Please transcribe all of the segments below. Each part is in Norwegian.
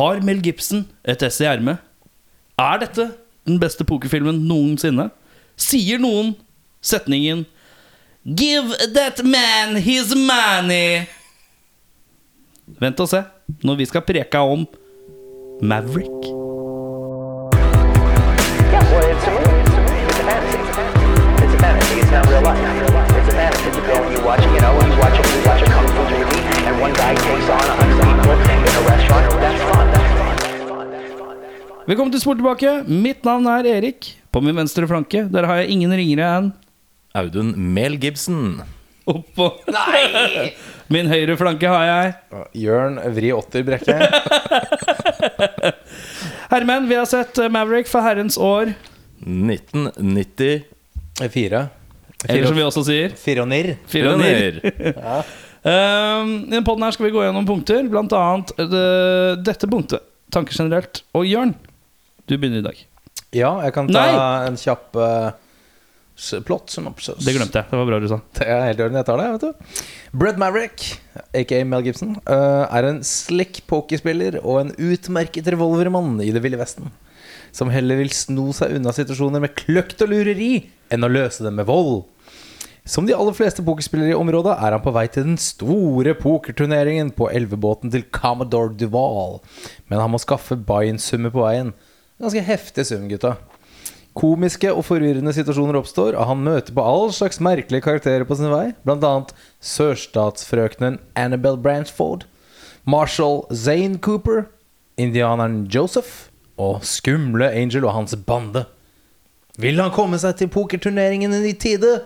Har Mel Gibson et ess i ermet? Er dette den beste pokerfilmen noensinne? Sier noen setningen Give that man his money. Vent og se når vi skal preke om Maverick. Yeah, well, it's a movie. It's a movie. It's a fantasy. It's a fantasy. It's not. Velkommen til Sport tilbake. Mitt navn er Erik. På min venstre flanke Der har jeg ingen ringere enn Audun Mel Gibson. Oppå Nei! min høyre flanke har jeg Jørn Vri Otter Brekke. Hermen, vi har sett eh, Maverick for herrens år. 1994. Fire. Eller som vi også sier Fironir. Fironir. ja. Um, I denne podden her skal vi gå gjennom punkter, blant annet eh, dette punktet. Tanker generelt. Og Jørn, du begynner i dag. Ja, jeg kan ta Nei. en kjapp uh, plott synopsis. Det glemte jeg. Det var bra du sa. Det er helt i orden, jeg tar det. vet du Brett Maverick, aka Mel Gibson, uh, er en slick pokerspiller og en utmerket revolvermann i Det ville vesten. Som heller vil sno seg unna situasjoner med kløkt og lureri enn å løse dem med vold. Som de aller fleste pokerspillere i området er han på vei til den store pokerturneringen på elvebåten til Commodore Duval. Men han må skaffe buy-in-summer på veien. Ganske heftig sum, gutta. Komiske og forvirrende situasjoner oppstår, og han møter på all slags merkelige karakterer på sin vei, annet sørstatsfrøkenen Annabelle Branchford, Marshall Zane Cooper, indianeren Joseph og skumle Angel og hans bande. Vil han komme seg til pokerturneringen i tide?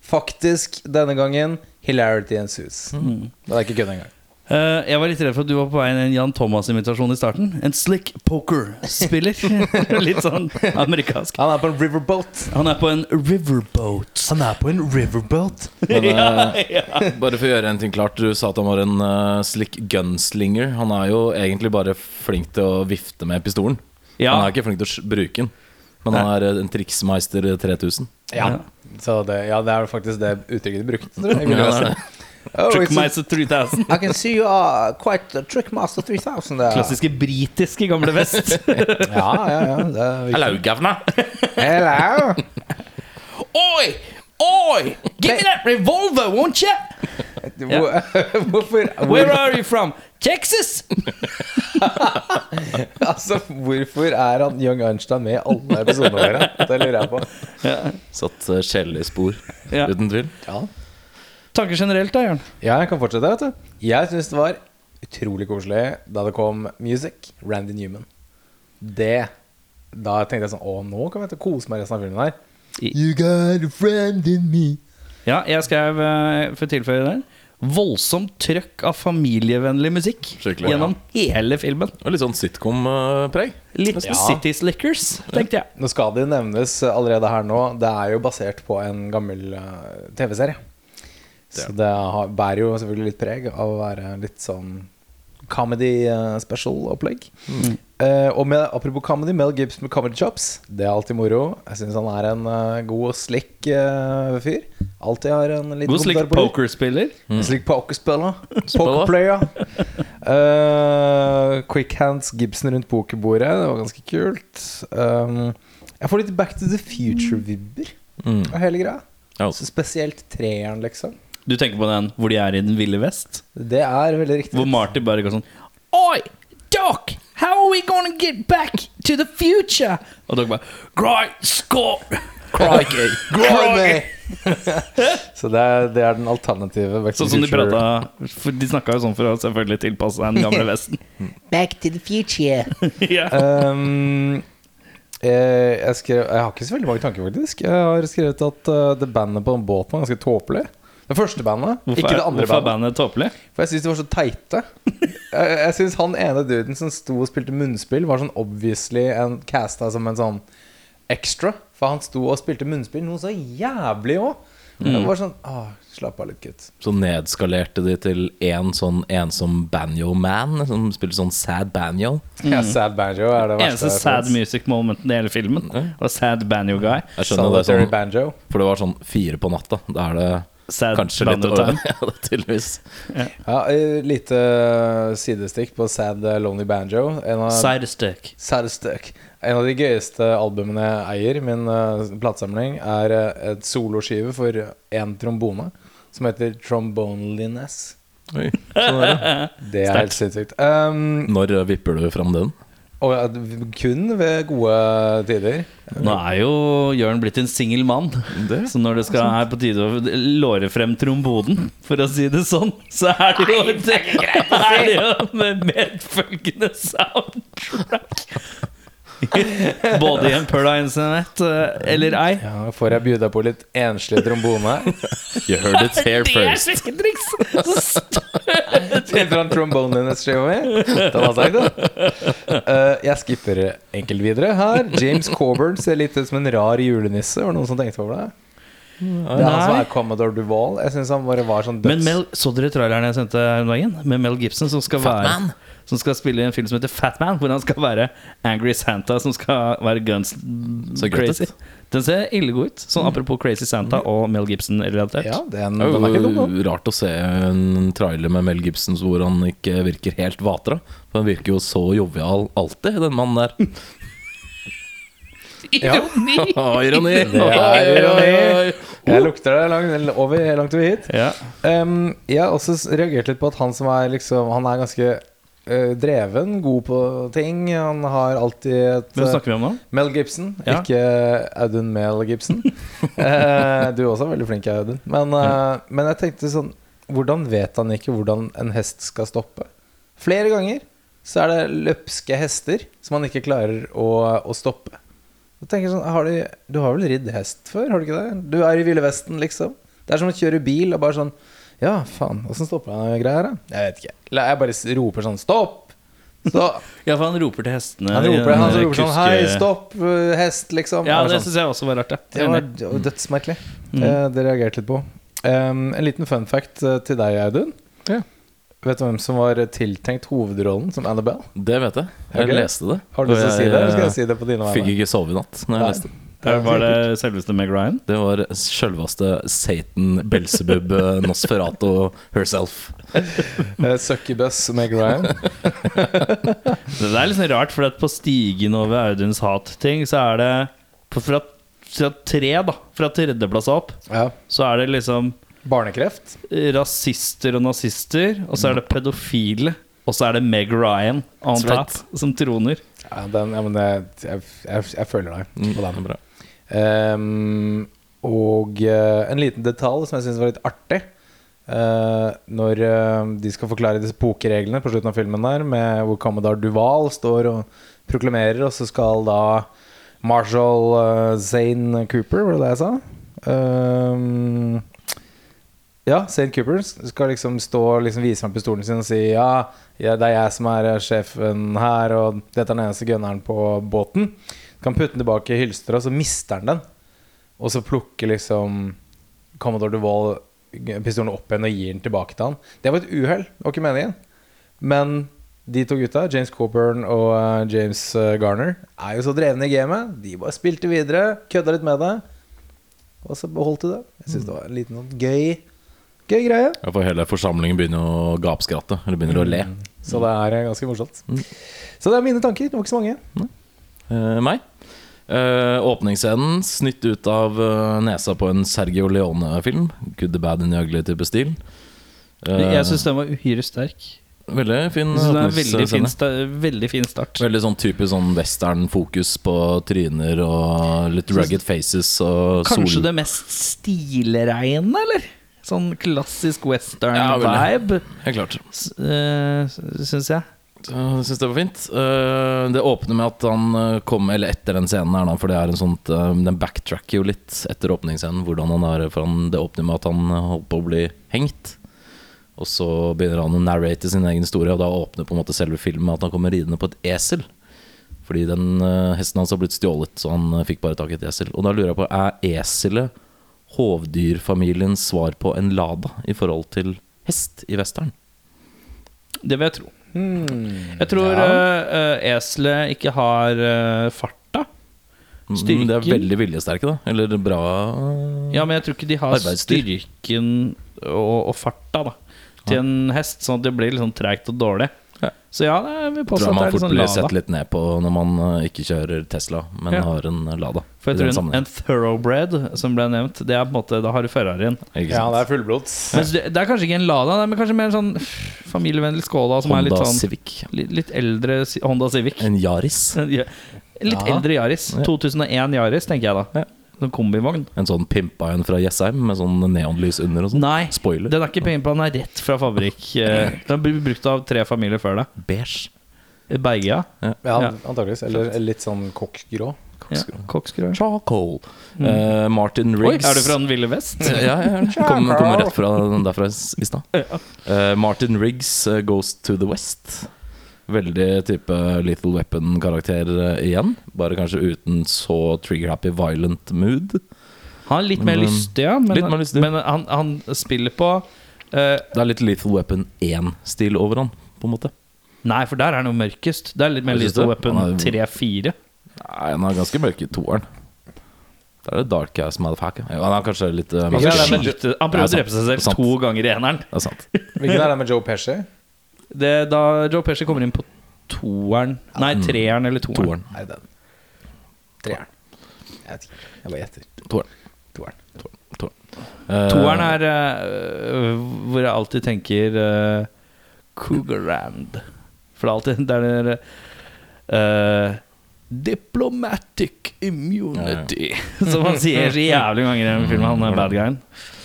Faktisk, denne gangen, hilarity ensues. Det er ikke kødd engang. Eh, jeg var litt redd for at du var på vei inn en Jan Thomas-invitasjon i starten. En slick poker-spiller. litt sånn amerikansk. Han er på en riverboat. Han er på en riverboat. Han er på en riverboat. Men, uh, ja. Bare for å gjøre en ting klart, du sa at han var en uh, slick gunslinger. Han er jo egentlig bare flink til å vifte med pistolen. Ja. Han er ikke flink til å bruke den. Men han er eh, en triksmeister 3000. Ja. Så det, ja, det er faktisk det uttrykket de brukte. Tror jeg. Ja, det. Oh, Trickmaster 3000. I can see you are quite a Trickmaster 3000 there. Klassiske britiske gamle vest. Ja, ja, ja. Hello, governor! Hello. Oi! Oi! Give me that revolver, won't you? Hvor- Hvorfor, Where are you from? Texas? altså, hvorfor er han Young Einstein med i alle episodene våre? Det lurer jeg på. Satt uh, spor, Ja. uten tvil. Ja. Tanker generelt, da, Jørn? ja, jeg kan fortsette. vet du Jeg syns det var utrolig koselig da det kom music. Randy Newman. Det Da tenkte jeg sånn Å, nå kan jeg kose meg resten av filmen her. You got a friend in me. Ja, jeg skrev, eh, for å tilføye den. voldsomt trøkk av familievennlig musikk Skikkelig, gjennom hele filmen. Og litt sånn sitcom-preg. Litt Ja. City Slickers, tenkte jeg. Nå skal det nevnes allerede her nå Det er jo basert på en gammel eh, TV-serie. Så det har, bærer jo selvfølgelig litt preg av å være litt sånn comedy eh, special-opplegg. Eh, og med, apropos comedy, Mel Gibbs med Comedy Chops. Det er alltid moro. Jeg syns han er en uh, god og slick uh, fyr. Alltid har en liten God slik pokerspiller. Mm. slik pokerspiller. Spiller. Pokerplayer. Uh, quick hands Gibson rundt pokerbordet. Det var ganske kult. Um, jeg får litt Back to the Future-vibber Mm. av hele greia. Oh. Så spesielt treeren, liksom. Du tenker på den hvor de er i den ville vest? Det er veldig riktig. Hvor Marty bare går sånn Oi, Doc! How are we gonna get back to the future? Og Doc bare Cry, score! Crikey. Crikey! Så det er, det er den alternative Back to Sånn som the de Future. prata de snakka jo sånn for å selvfølgelig tilpasse seg den gamle vesten. Back to the future. yeah. Um, eh, jeg, skrev, jeg har ikke så veldig mange tanker, faktisk. Jeg har skrevet at uh, det bandet på den båten var ganske tåpelig. Det første bandet, Hvorfor, ikke det andre hvorfor er bandet. bandet tåpelig? For jeg syns de var så teite. jeg jeg syns han ene duden som sto og spilte munnspill, var sånn obviously en casta som en sånn extra. For han sto og spilte munnspill noe så jævlig òg. Det var sånn åh, Slapp av litt, gutt. Så nedskalerte de til én sånn ensom banjo-man som spiller sånn sad banjo. Ja, sad banjo er det verste. Eneste sad music momenten i hele filmen var sad banjo guy. Jeg skjønner det sånn banjo. For det var sånn fire på natta. Da er det sad Kanskje litt å over. Ja, det tydeligvis. Ja, ja, Lite sidestikk på Sad eh, Lonely Banjo. En av, Sidestick. Sidestick. En av de gøyeste albumene jeg eier, min uh, platesamling, er eh, et soloskive for én trombone som heter Tromboneliness. Oi, sånn er det. Det er helt sinnssykt. Um, Når eh, vipper du fram den? Og kun ved gode tider. Nå er jo Jørn blitt en singel mann. Det? Så når det skal er på tide å låre frem tromboden, for å si det sånn, så er det jo det er det jo med medfølgende soundtrack. Både i en Pearl-Instrument eller ei. Ja, Får jeg bjuda på litt enslig trombone? You heard it here first. Det er sjekketriks! Fra en trombone neste show? Den var sagt da. Uh, jeg skipper enkelt videre her. James Coburn ser litt ut som en rar julenisse. Var det noen som tenkte over det? Det er han som er Commodore Duval. Jeg synes han bare var sånn Men døds... Mel, så dere traileren jeg sendte her om dagen? Med Mel Gibson, som skal, være, som skal spille i en film som heter Fat Man. Hvor han skal være Angry Santa, som skal være guns Så crazy. Den ser ille god ut. Sånn Apropos Crazy Santa og Mel Gibson-relatert. Ja, den, Det den er ikke dum, da. rart å se en trailer med Mel Gibson hvor han ikke virker helt vatra. For han virker jo så jovial alltid, den mannen der. Ja. Ironi! Det er ironi. Jeg lukter det langt, over, langt over hit. Ja. Um, jeg har også reagert litt på at han som er liksom Han er ganske uh, dreven, god på ting. Han har alltid et Hvem snakker vi om nå? Mel Gibson, Ja. ikke Audun Mel Gibson. uh, du er også veldig flink, Audun. Men, eh, men jeg tenkte sånn Hvordan vet han ikke hvordan en hest skal stoppe? Flere ganger så er det løpske hester som han ikke klarer å, å stoppe. Tenker sånn, har du, du har vel ridd hest før, har du ikke det? Du er i Ville Vesten, liksom. Det er som å kjøre bil og bare sånn Ja, faen, åssen stopper han greier, da? Jeg vet ikke. La- Jeg bare roper sånn Stopp! Så Ja, for han roper til hestene. han roper, han roper sånn Hei, stopp, uh, hest, liksom. Ja, det sånn. syns jeg også var rart. Ja. Det var dødsmerkelig. Mm. Eh, det reagerte litt på. Um, en liten fun fact eh, til deg, Audun. Ja. Vet du hvem som var tiltenkt hovedrollen som Annabelle? Det vet jeg. Jeg okay. leste det. Har du lyst til å si det, eller skal jeg si det på dine Fikk ikke sove i natt når jeg Nei. leste det. Var det selveste Meg Ryan. Det var selveste Satan Belsebub eh, Nosferato herself. Uh, Succubus Meg Ryan. Det er litt sånn rart, for at på stigen over Auduns hat-ting, så er det på, fra, fra tre, da, fra tredjeplass opp, Ja. så er det liksom Barnekreft. rasister og nazister, og så er det pedofile, og så er det Meg Ryan on right. top som troner. Ja, den, ja, men det, jeg, jeg, jeg føler deg Mm, på den. bra. Um, og uh, en liten detalj som jeg syns var litt artig. Uh, når uh, de skal forklare disse pokerreglene på slutten av filmen, der med hvor Commodar Duval står og proklamerer, og så skal da Marshall uh, Zane Cooper, var det det jeg sa? Um, ja, St. Cooper skal liksom stå og liksom vise fram pistolen sin og si ja, det er jeg som er eh, sjefen her, og dette er den eneste gunneren på båten. Kan putte den tilbake i hylsteret, og så mister han den. Og så plukker liksom Commodore Duval pistolen opp igjen og gir den tilbake til han. Det var et uhell, var ikke meningen. Men de to gutta, James Coburn og eh, James eh, Garner, er jo så drevne i gamet. De bare spilte videre, kødda litt med det, og så beholdt de det. Jeg syns det var en liten sånn gøy, gøy greie. Ja, for hele forsamlingen begynner å gapskratte. Eller begynner å le. Så det er eh, ganske morsomt. Mm. Så det er mine tanker. Det var ikke så mange. Eh, meg? Eh, åpningsscenen snytt ut av eh, nesa på en Sergio Leone-film. Good, the bad and the ugly type stil. Eh, Jeg syns den var uhyre sterk. Veldig fin veldig fin, veldig fin start. Veldig sånn typisk sånn western-fokus på tryner og litt rugged faces og Kanskje sol. det mest stilreine, eller? Sånn klassisk Ja, western-vibe, Helt klart. uh, syns jeg. Så Jeg syns det var fint. Eh, det åpner med at han eh, kommer Eller etter den scenen her, for det er en sånt Den backtracker jo litt etter åpningsscenen. Hvordan han er For han, det åpner med at han holdt på å bli hengt. Og så begynner han å narrate sin egen historie, og da åpner på en måte selve filmen med at han kommer ridende på et esel. Fordi den hesten hans har blitt stjålet, så han fikk bare tak i et esel. Og da lurer jeg på, er eselet hovdyrfamiliens svar på en Lada i forhold til hest i western? Det vil jeg tro. Hmm. Jeg tror Ja. eh, eh, eselet ikke har uh, farta. Styrken. De er veldig viljesterke, da. Eller bra Ja, men jeg tror ikke de har Arbeidsdyr. styrken og, og farta da til en hest, sånn at det blir litt sånn treigt og dårlig. Ja. Så ja, det jeg vil Tror påstå at det man er litt fort sånn blir sett litt ned på når man eh, ikke kjører Tesla, men Ja. har en Lada. For jeg tror en, en thoroughbred, som ble nevnt, det er på en måte Da har du Ferrarien. Ja, det er fullblods. Ja. det, det er kanskje ikke en Lada, men kanskje mer en sånn familievennlig Skoda som er litt Honda sånn Civic. litt, litt eldre Honda Civic. En Yaris. Ja. Litt Ja. eldre Yaris. 2001 Yaris, tenker jeg da. Ja. Sånn kombivogn. En sånn pimpa en fra Jessheim med sånn neonlys under og sånn. Nei, Spoiler. den er ikke på, den er rett fra fabrikk. Eh, Den har blitt brukt av tre familier før deg. Beige. Bergia. Ja, Ja. antakeligvis. Eller litt sånn kokkgrå. Ja, Charcoal. Mm. Uh, Martin Riggs. Oi, er du fra den ville vest? Ja, ja, ja. Kom, kom rett fra derfra i stad. Uh, Martin Riggs uh, Goes to the West. Veldig type Lethal Weapon-karakter eh, igjen. Bare kanskje uten så trigger-happy violent mood. Han er litt mer Men, um, lystig, ja. Men, litt mer lystig. men han, han spiller på uh, Det er litt Lethal Weapon 1-stil over han, på en måte. Nei, for der er han jo mørkest. Det er litt mer Little? Weapon er- 3-4. Nei, han er ganske mørk i toeren. Da er det Dark Ass Motherfucker. Ja, han er kanskje litt uh, Han, er han prøver å drepe seg selv to ganger i eneren. Det er sant. Hvilken er det med Joe Pesci? Det, da Joe Pesci kommer inn på toeren Nei, treeren eller toeren. Toeren. Nei, den. Treeren. Jeg vet ikke. Jeg bare gjetter. Toeren. Toeren. Toeren. Eh, Toeren er uh, hvor jeg alltid tenker uh, Cougarand. For det er alltid det er uh, Diplomatic immunity. Som han sier så jævlig ganger i den filmen, han er bad guyen.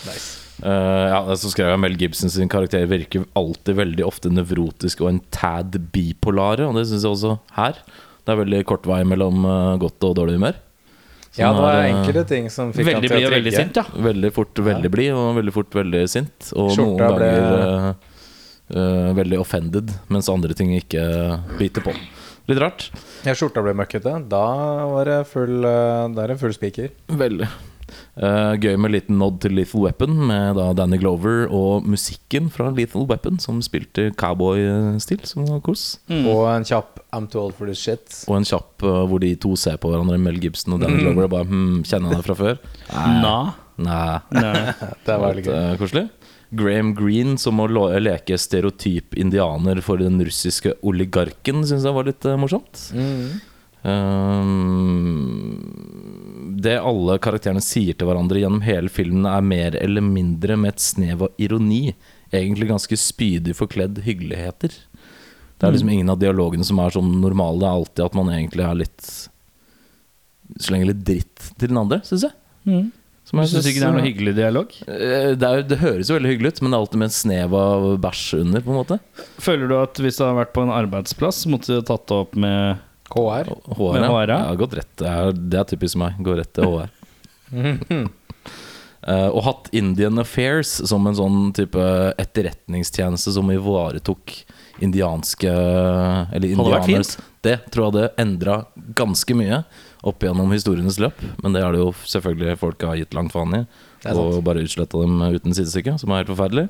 Eh, ja, så skrev jeg Mel Gibson sin karakter virker alltid veldig ofte nevrotisk og en tad bipolare, og det syns jeg også her. Det er veldig kort vei mellom eh, godt og dårlig humør. Som Ja, det var er, enkle ting som fikk han Veldig til å blid og veldig sint, ja. Veldig fort veldig blid og veldig fort veldig sint. Og Skjorta noen ble- ganger eh, eh, veldig offended, mens andre ting ikke biter på. Litt rart. Ja, skjorta ble møkkete. Da var det full uh, er det full spiker. Veldig. Eh, gøy med en liten nod til Lethal Weapon med da Danny Glover og musikken fra Lethal Weapon, som spilte cowboy-stil, som var kos. Og en kjapp I'm too old for this shit. Og en kjapp uh, hvor de to ser på hverandre, Mel Gibson og Danny Glover, og bare hm, Kjenner han deg fra før? Na. Nei. Nei. Det var veldig gøy. eh, koselig. Graham Greene som å leke stereotyp indianer for den russiske oligarken, syns jeg var litt morsomt. Um, det alle karakterene sier til hverandre gjennom hele filmen, er mer eller mindre med et snev av ironi. Egentlig ganske spydig forkledd hyggeligheter. Det er liksom ingen av dialogene som er sånn normale. Det er alltid at man egentlig er litt Slenger litt dritt til den andre, syns jeg. Mm. Som jeg Syns ikke det er noe hyggelig dialog? Eh, Det, er, det høres jo veldig hyggelig ut, men det er alltid med en snev av bæsj under. på en måte Føler du at hvis du hadde vært på en arbeidsplass, måtte du tatt det opp med HR, Med ja. HR, ja. Jeg har gått rett, det, er, typisk meg. Går rett til HR. Uh, og hatt Indian Affairs som en sånn type etterretningstjeneste som ivaretok indianske Eller Hadde indianers Det tror jeg det endra ganske mye opp gjennom historienes løp. Men det er det jo selvfølgelig folk har gitt langt faen i. Og bare utsletta dem uten sidestykke, som er helt forferdelig.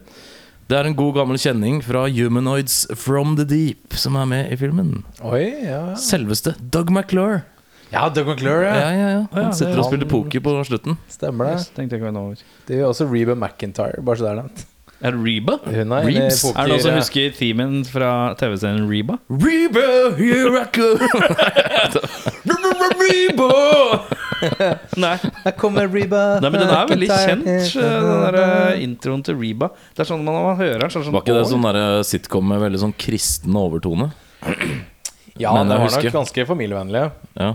Det er en god gammel kjenning fra Humanoids From The Deep som er med i filmen. Oi, ja. Selveste Doug McClure. Ja, Doug McClure, Ja, ja. ja, Han sitter og spiller poker på slutten. Stemmer det. Yes, tenkte jeg ikke over. Det gjør også Reba McIntyre, bare så det er nevnt. Er det Reba? Hun er Reeves? inne Er det noen som husker themen fra TV-serien Reba? Reba, here I come. Reba! Nei. Her kommer Reba. Nei, men den er veldig kjent, den der eh, introen til Reba. Det er sånn man, man hører den, så er sånn Var ikke det sånn der sitcom med veldig sånn kristen overtone? Ja, Men det var nok ganske familievennlig. Ja.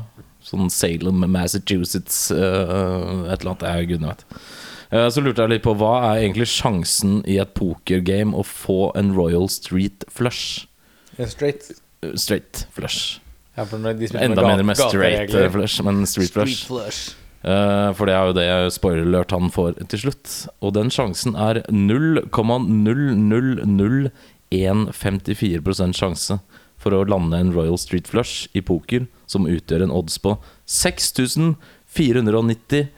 Sånn Salem, Massachusetts, uh, et eller annet. Jeg gudene vet. Eh, Så lurte jeg litt på hva er egentlig sjansen i et pokergame å få en Royal Street flush? Straight. Eh, Straight flush. Ja, for de Enda mindre med straight eh, flush, men street flush. flush. Uh, For det er jo det spoiler alert han får til slutt. Og den sjansen er 0,0000154 sjanse for å lande en Royal Street Flush i poker, som utgjør en odds på 6490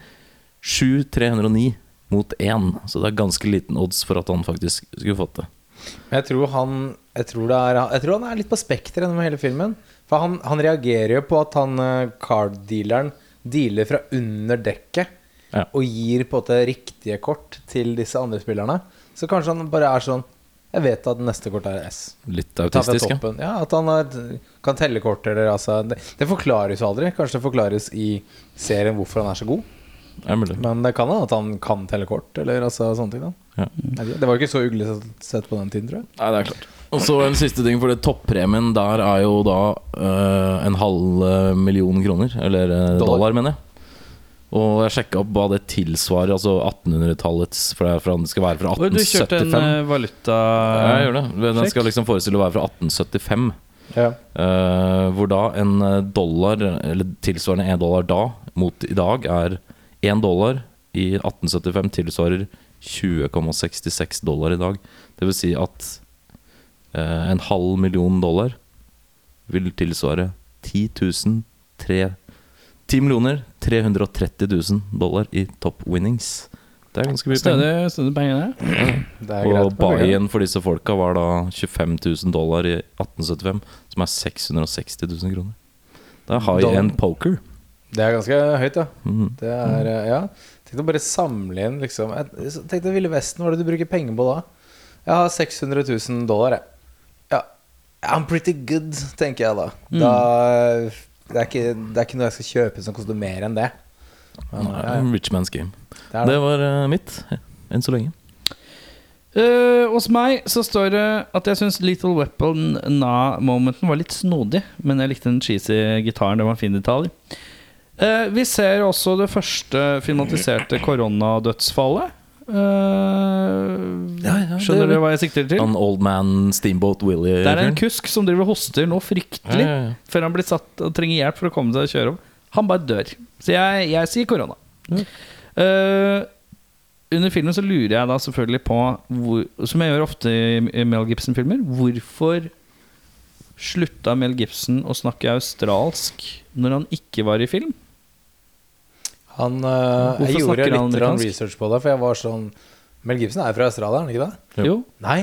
7309 mot 1. Så det er ganske liten odds for at han faktisk skulle fått det. Jeg tror han Jeg tror, det er, jeg tror han er litt på spekteret gjennom hele filmen. For han, han reagerer jo på at han eh, card-dealeren dealer fra under dekket Ja. og gir på en måte riktige kort til disse andre spillerne, så kanskje han bare er sånn Jeg vet at neste kort er S. Litt autistisk, ja. Ja, at han er, kan telle kort eller altså det, det forklares jo aldri. Kanskje det forklares i serien hvorfor han er så god. Er. Men det kan hende at han kan telle kort, eller altså sånne ting. Ja. Det var ikke så uglesett sett på den tiden, tror jeg. Nei, det er klart. Og så en siste ting, for det toppremien der er jo da eh, en halv eh, million kroner. Eller eh, Dollar. dollar. mener jeg. Og jeg sjekka opp hva det tilsvarer, altså 1800-tallets For det fra, det skal være fra 1875. Du kjørte en 1875. valuta Ja, jeg gjør det. Den skal liksom forestille å være fra 1875. Ja. Uh, hvor da en dollar, eller tilsvarende én dollar da, mot i dag, er én dollar i 1875 tilsvarer 20,66 dollar i dag. Det vil si at en halv million dollar vil tilsvare 10 000 3 10 millioner 330 000 dollar i top winnings. Det er ganske mye penger. Stødig, penger, det. Det er Og buy-in for disse folka var da 25 000 dollar i 1875, som er 660 000 kroner. Det er high end poker. Det er ganske høyt, ja. Mm. Det er, eh, ja Tenk å bare samle inn liksom Tenk deg Ville Vesten, hva er det du bruker penger på da? Jeg har 600 000 dollar, jeg. I'm pretty good, tenker jeg da. da det, er ikke, det er ikke noe jeg skal kjøpe som koster mer enn det. Men, Nei, ja. Rich man's game. Det Det det. var uh, mitt, enn så lenge. Uh, hos meg så står det at jeg syns Little Weapon Na-momenten var litt snodig. Men jeg likte den cheesy gitaren. Det var en fin detalj. Uh, vi ser også det første filmatiserte koronadødsfallet. Eh, Ja, ja, skjønner du hva jeg sikter til? Han Old Man Steamboat Willie. Det er en kusk som driver og hoster nå fryktelig Ja, før han blir satt og trenger hjelp for å komme seg og kjøre opp. Han bare dør. Så jeg, jeg sier korona. Uh, under filmen så lurer jeg da selvfølgelig på, hvor, som jeg gjør ofte i Mel Gibson-filmer, hvorfor slutta Mel Gibson å snakke australsk når han ikke var i film? Han, eh, jeg gjorde snakker han litt grann research på det, for jeg var sånn Mel Gibson er fra Australia, er han ikke det? Jo. Nei.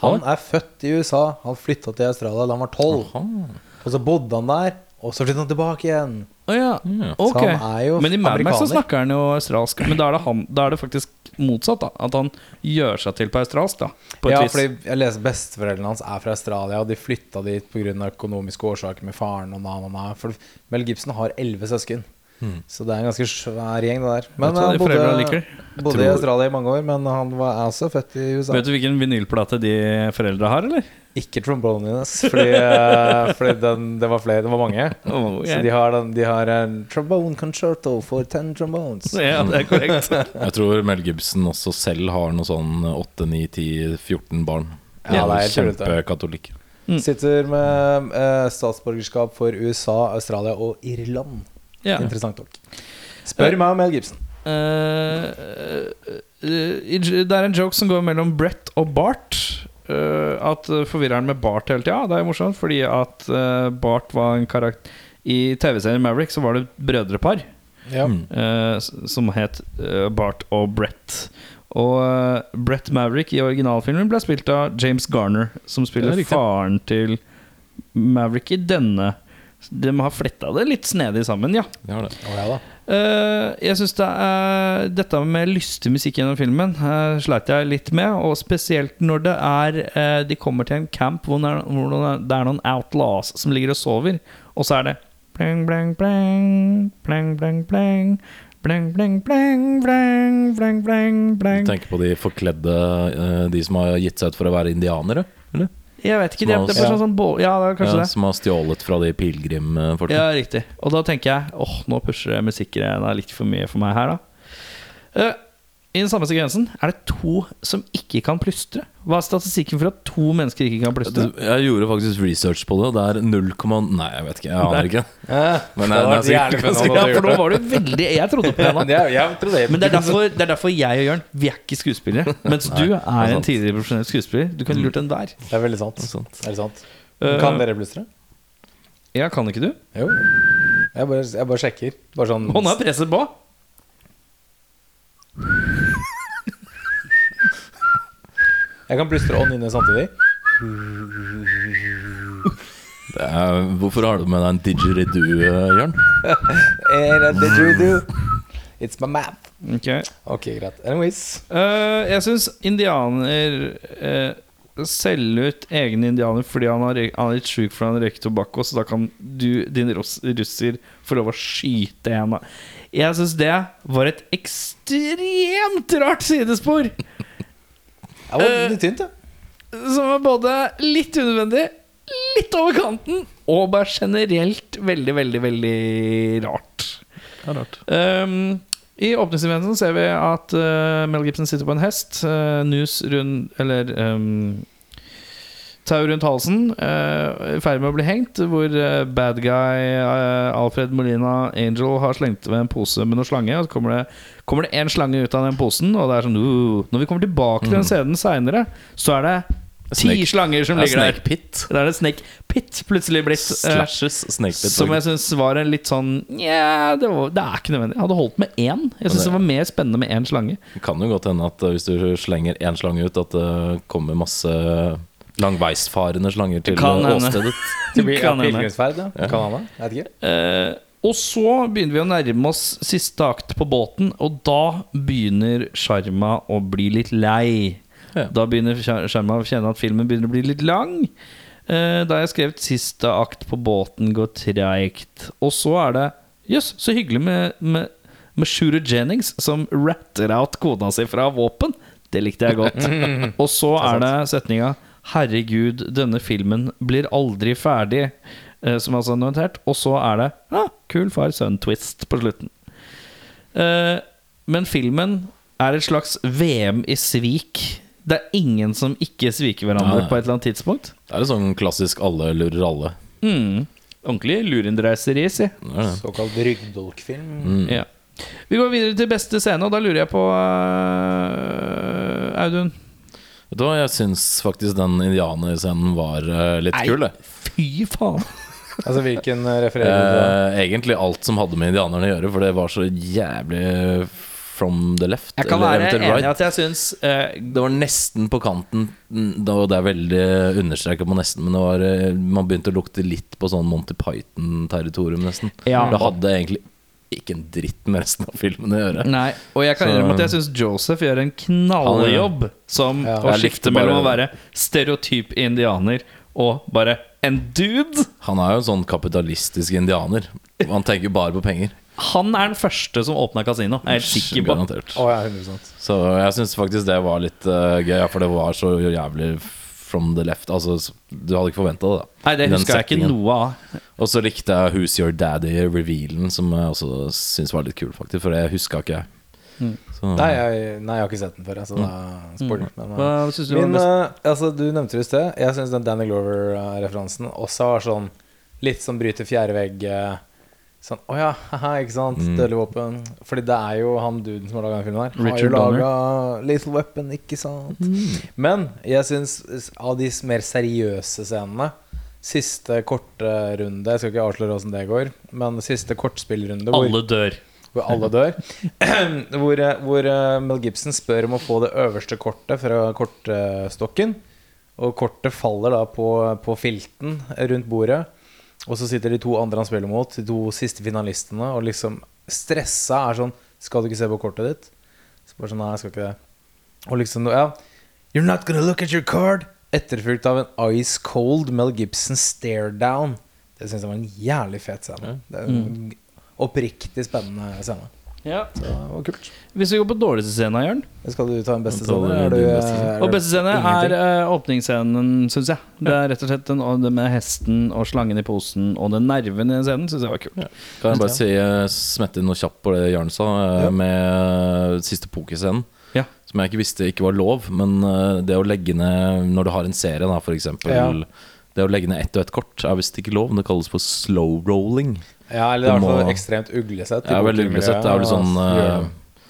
Han er født i USA. Han flytta til Australia da han var tolv. Aha. Og så bodde han der, og så flyttet han tilbake igjen. Oh, ja. mm. okay. Så han er jo Men i Mad Max så snakker han jo australsk. Men da er det, han, da er det faktisk motsatt. da At han gjør seg til på australsk. da På et Ja, vis. fordi jeg leser Besteforeldrene hans er fra Australia, og de flytta dit pga. økonomiske årsaker med faren. og na, na, na. For Mel Gibson har elleve søsken. Så det er en ganske svær gjeng, det der. Men han bodde, liker? bodde i Australia i mange år, men han var er også født i USA. Vet du hvilken vinylplate de foreldra har, eller? Ikke trombonines, fordi, eh, fordi den, det var flere, det var mange. Oh, Så de har, den, de har en trombone concerto for ten trombones. Ja, det er korrekt. Jeg tror Mel Gibson også selv har noe sånn 8, 9, 10, 14 barn. Ja, ja det er helt tullete. Kjempekatolikker. Sitter med eh, statsborgerskap for USA, Australia og Irland. Ja. Interessant nok. Spør meg om Mel Gibson. Uh, eh, det er en joke som går mellom Brett og Bart. Uh, at eh, forvirrer han med Bart hele tida. Det er morsomt, fordi at uh, Bart var en karakter I TV-serien Maverick så var det et brødrepar Ja. Mm. som het Bart og Brett. Og Brett Maverick i originalfilmen ble spilt av James Garner, som spiller faren til Maverick i denne. De har fletta det litt snedig sammen, ja. Det det. Oh, ja, da. Uh, jeg syns det er dette med lystig musikk gjennom filmen uh, sleit jeg litt med. Og spesielt når det er uh, de kommer til en camp hvor det er noen outlaws som ligger og sover, og så er det Bleng, bleng, bleng, bleng, bleng, bleng. Bleng, bleng, bleng, bleng, bleng, bleng, bleng. Du tenker på de forkledde, de som har gitt seg ut for å være indianere? Eller? Jeg vet ikke, det, det er sånn, sånn bå- Ja, det er kanskje Ja, det. som har stjålet fra de pilegrimfolka? Ja, riktig. Og da tenker jeg åh, nå pusher musikkgreiene litt for mye for meg her, da. Eh, I den samme sekvensen er det to som ikke kan plystre. Hva er statistikken for at to mennesker ikke kan plystre? Jeg gjorde faktisk research på det, og det er 0, Nei, jeg vet ikke. Jeg aner ikke. Eh, Men jeg- det er om Ja, for nå var du veldig Jeg trodde på det er- det. Men det er, derfor, det er derfor jeg og Jørn Vi er ikke skuespillere. Mens du er en tidligere profesjonell skuespiller. Du kan lurt enhver. Det er veldig sant. sant. Det er sant. Eh, Kan dere plystre? Ja, kan ikke du? Jo. Jeg bare, jeg bare sjekker. Bare sånn Hånda presser på. Jeg kan plystre ånd inne samtidig. Det er, hvorfor har du med deg en didgeridoo, eh, Jørn? Eh, did you do? It's my map. Ok Ok, greit. Anyways. Eh, Jeg syns indianer uh, selger ut egne indianer fordi han, har, han er litt sjuk fordi han røyker tobakko, så da kan du, din russ, russer, få lov å skyte en av Jeg syns det var et ekstremt rart sidespor. Det var Eh, litt tynt, ja. Som var både litt unødvendig, litt over kanten, og bare generelt veldig, veldig, veldig rart. Det er rart. Um, I åpningseventen ser vi at uh, Mel Gibson sitter på en hest. Uh, nus rundt Eller um, tau rundt halsen. uh, I ferd med å bli hengt. Hvor uh, bad guy uh, Alfred Molina Angel har slengt ved en pose med noe slange. Og så kommer det, kommer det en slange ut av den posen, og det er sånn uh, Når vi kommer tilbake til den scenen seinere, så er det ti slanger som er ligger der. Pit. Da er det Snake Pit plutselig blitt. Slashes Snake Pit. som jeg syns var en litt sånn yeah, det, var- det er ikke nødvendig. Jeg hadde holdt med én. Jeg syns det- det var mer spennende med én slange. Det kan jo godt hende at eh, hvis du slenger én slange ut, at det kommer masse langveisfarende slanger til Kan eh, åstedet. Det blir ja, Kan hende. ja. Kan han? Jeg vet ikke. Eh, og så begynner vi å nærme oss siste akt på båten, og da begynner Sjarma å bli litt lei. Ja. Da begynner Sjar- Sjarma å kjenne at filmen begynner å bli litt lang. Eh, da har jeg skrevet 'siste akt på båten går treigt'. Og så er det Jøss, så hyggelig med, med, med Shooter Jennings som ratter out kona si fra våpen. Det likte jeg godt. Og så er det setninga 'Herregud, denne filmen blir aldri ferdig', eh, som altså er notert. Og så er det ah, 'Kul far-sønn-twist' på slutten. Eh, men filmen er et slags VM i svik. Det er ingen som ikke sviker hverandre Nei. på et eller annet tidspunkt. Det er jo sånn klassisk alle lurer alle. Mm. Ordentlig lurendreiseri, si. Såkalt ryggdolkfilm. Mm. Ja. Vi går videre til beste scene, og da lurer jeg på uh, Audun. Vet du hva, jeg syns faktisk den indianerscenen var eh, litt Nei. kul. det. Fy faen! Altså hvilken eh, refererer du til? Eh, egentlig alt som hadde med indianerne å gjøre, for det var så jævlig from the left. Jeg kan eller være eventuelt enig i right. at jeg syns eh, Det var nesten på kanten, da- og det er veldig understreket på nesten, men det var, eh, man begynte å lukte litt på sånn Monty Python-territorium, nesten. Ja. Det hadde egentlig ikke en dritt med resten av filmen å gjøre. Nei, og jeg kan innrømme at jeg syns Joseph gjør en knalljobb som Ja. å skifte mellom å være stereotyp indianer og bare en dude. Han er jo en sånn kapitalistisk indianer. Han tenker bare på penger. Han er den første som åpna kasino. Jeg er helt sikker på. oh, ja, Så jeg syns faktisk det var litt uh, gøy, for det var så jævlig from the left. Altså, du hadde ikke forventa det. da Nei, det husker jeg ikke noe av. Og så likte jeg Who's Your Daddy-revealen, som jeg også syns var litt kul, faktisk. For det huska ikke jeg. Mm. Nei, jeg, nei, jeg har ikke sett den før, jeg, så da spør du. Men, Hva syns du Min, eh, altså, du nevnte det i sted. Jeg syns den Danny Glover-referansen også var sånn litt som bryter fjerde vegg. eh, Sånn, å ja, haha, ikke sant? Mm. Dødelig våpen. Fordi det er jo han duden som har laga den filmen her. Richard har jo laga Little Weapon, ikke sant? Men jeg syns av de mer seriøse scenene Siste korte runde Jeg skal ikke avsløre åssen det går, men siste kortspillrunde hvor Alle dør. hvor alle dør. hvor eh, hvor eh, Mel Gibson spør om å få det øverste kortet fra kortstokken. Og kortet faller da på, på filten rundt bordet. Og så sitter de to andre han spiller mot, de to siste finalistene, og liksom stressa er sånn Skal du ikke se på kortet ditt? Så bare sånn, nei, jeg skal ikke det. Og liksom, ja You're not gonna look at your card! Etterfulgt av en ice cold Mel Gibson stare down. Det syns jeg var en jævlig fet scene. Det er en oppriktig spennende scene. Ja. Så det var kult. Hvis vi går på dårligste scene, Jørn Skal du ta en beste scene? Er du, er Og beste scene er eh, åpningsscenen, syns jeg. Det er rett og slett den, og det med hesten og slangen i posen og den nerven i den scenen syns jeg var kult. Kan jeg bare si, eh, smette inn noe kjapt på det Jørn sa, uh, Ja. med siste pokerscenen. Ja. Som jeg ikke visste ikke var lov, men eh, det å legge ned Når du har en serie, da, for eksempel Ja. Det å legge ned ett og ett kort er visst ikke lov. Det kalles for slow rolling. Ja, eller det er i hvert fall ekstremt uglesett. Ja, veldig uglesett. Det er vel sånn, uh,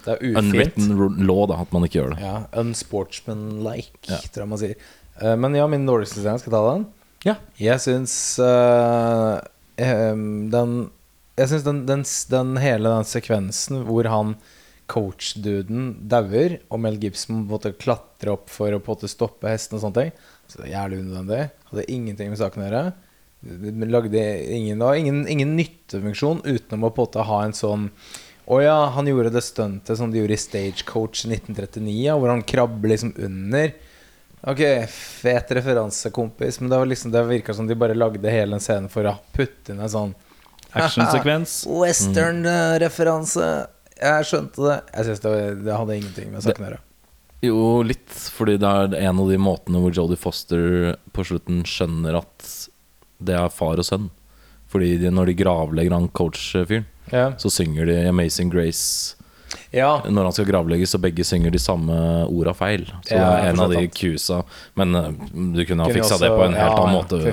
det. Er. Unwritten law, da, at man ikke gjør det. Ja, unsportsmanlike, Ja. tror jeg man sier. Uh, men ja, min dårligste scene, skal jeg ta den? Ja. Jeg syns uh, den Jeg syns den, den, den hele den sekvensen hvor han coach-duden dauer, og Mel Gibson måtte klatre opp for å på en måte stoppe hesten og sånne ting, så det er jævlig unødvendig. Hadde ingenting med saken å gjøre. De lagde ingen, ingen, ingen nyttefunksjon utenom å på en måte ha en sånn Å ja, han gjorde det stuntet som de gjorde i Stagecoach i 1939, ja, hvor han krabber liksom under. Ok, fet referanse, kompis. Men det var liksom Det virka som de bare lagde hele den scenen for å putte inn en sånn Actionsekvens. Western-referanse. Jeg skjønte det. Jeg synes det, var, det hadde ingenting med saken å gjøre. Jo, litt. Fordi det er en av de måtene hvor Jodie Foster på slutten skjønner at det er far og sønn. Fordi de, når de gravlegger han coach-fyren, Ja. så synger de 'Amazing Grace' ja. når han skal gravlegges, så begge synger de samme orda feil. Så Ja, det er en av de kusa. Men eh, du kunne ha fiksa det på en helt ja, annen måte. Vi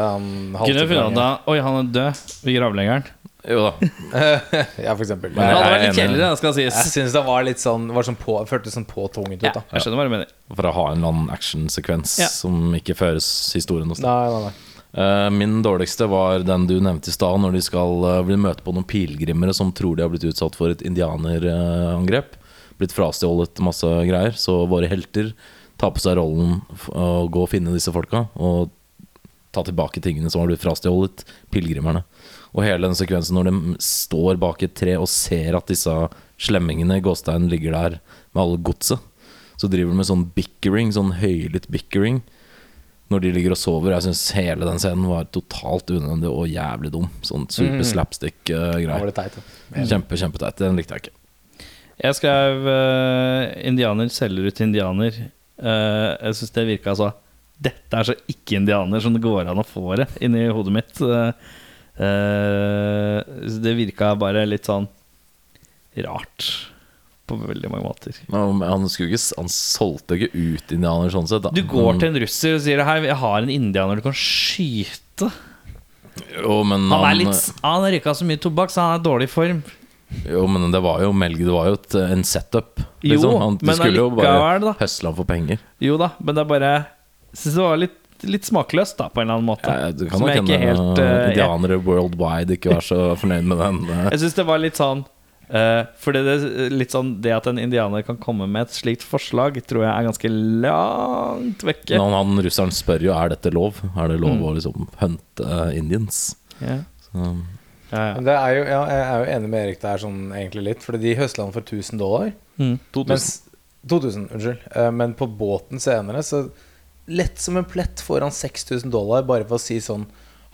han Kunne halvtimen. funnet ut da Oi, han er død ved gravleggeren. Jo da. Ja, for eksempel. Men Det vært litt enig. kjedelig, det Jeg syns det var litt sånn var sånn på, Føltes sånn påtvunget ut, Ja, da. jeg skjønner hva du mener. For å ha en eller annen actionsekvens Ja. som ikke føres historien noe sted. Nei, nei, nei. Eh, Min dårligste var den du nevnte i stad, når de skal uh, bli møte på noen pilegrimere som tror de har blitt utsatt for et indianerangrep. Blitt frastjålet masse greier. Så våre helter tar på seg rollen å gå og finne disse folka og ta tilbake tingene som har blitt frastjålet pilegrimerne. Og hele den sekvensen når de står bak et tre og ser at disse slemmingene i Gåstein ligger der med alle godset, så driver de med sånn bickering, sånn høylytt bickering når de ligger og sover. Jeg syns hele den scenen var totalt unødvendig og jævlig dum. Sånn super Mm. eh, slapstick-greier. Uh, teit. ja. Kjempe, kjempeteit. Den likte jeg ikke. Jeg skrev uh, 'Indianer selger ut indianer'. Uh, jeg syns det virka så Dette er så ikke indianer som det går an å få det inni hodet mitt. Eh, eh, det virka bare litt sånn rart på veldig mange måter. Men Han, skulle ikke, han solgte ikke ut indianer sånn sett. Da. Du går til en russer og sier Hei, jeg har en indianer du kan skyte. Jo, men Han han, litt Han røyka så mye tobakk, så han er i dårlig form. jo, men det var jo Melg, det var jo et, en setup. Jo, Liksom. Han, de skulle jo bare høsle han for penger. Jo da, men det er bare Jeg synes det var litt, litt smakløst, da, på en eller annen måte. Ja, du kan Som nok hende helt eh, indianere worldwide ikke var så fornøyd med den. eh. jeg syns det var litt sånn uh, Fordi det, litt sånn det at en indianer kan komme med et slikt forslag, tror jeg er ganske langt vekke. Men han russeren spør jo er dette lov. Er det lov Mm. å liksom hunte eh, indians. Ja. Så, Ja, ja. Det er jo, ja, jeg er jo enig med Erik der sånn egentlig litt, fordi de høsla han for 1000 dollar. Mm. 2000. Mens, 2000, unnskyld. Eh, Men på båten senere, så lett som en plett får han 6000 dollar bare for å si sånn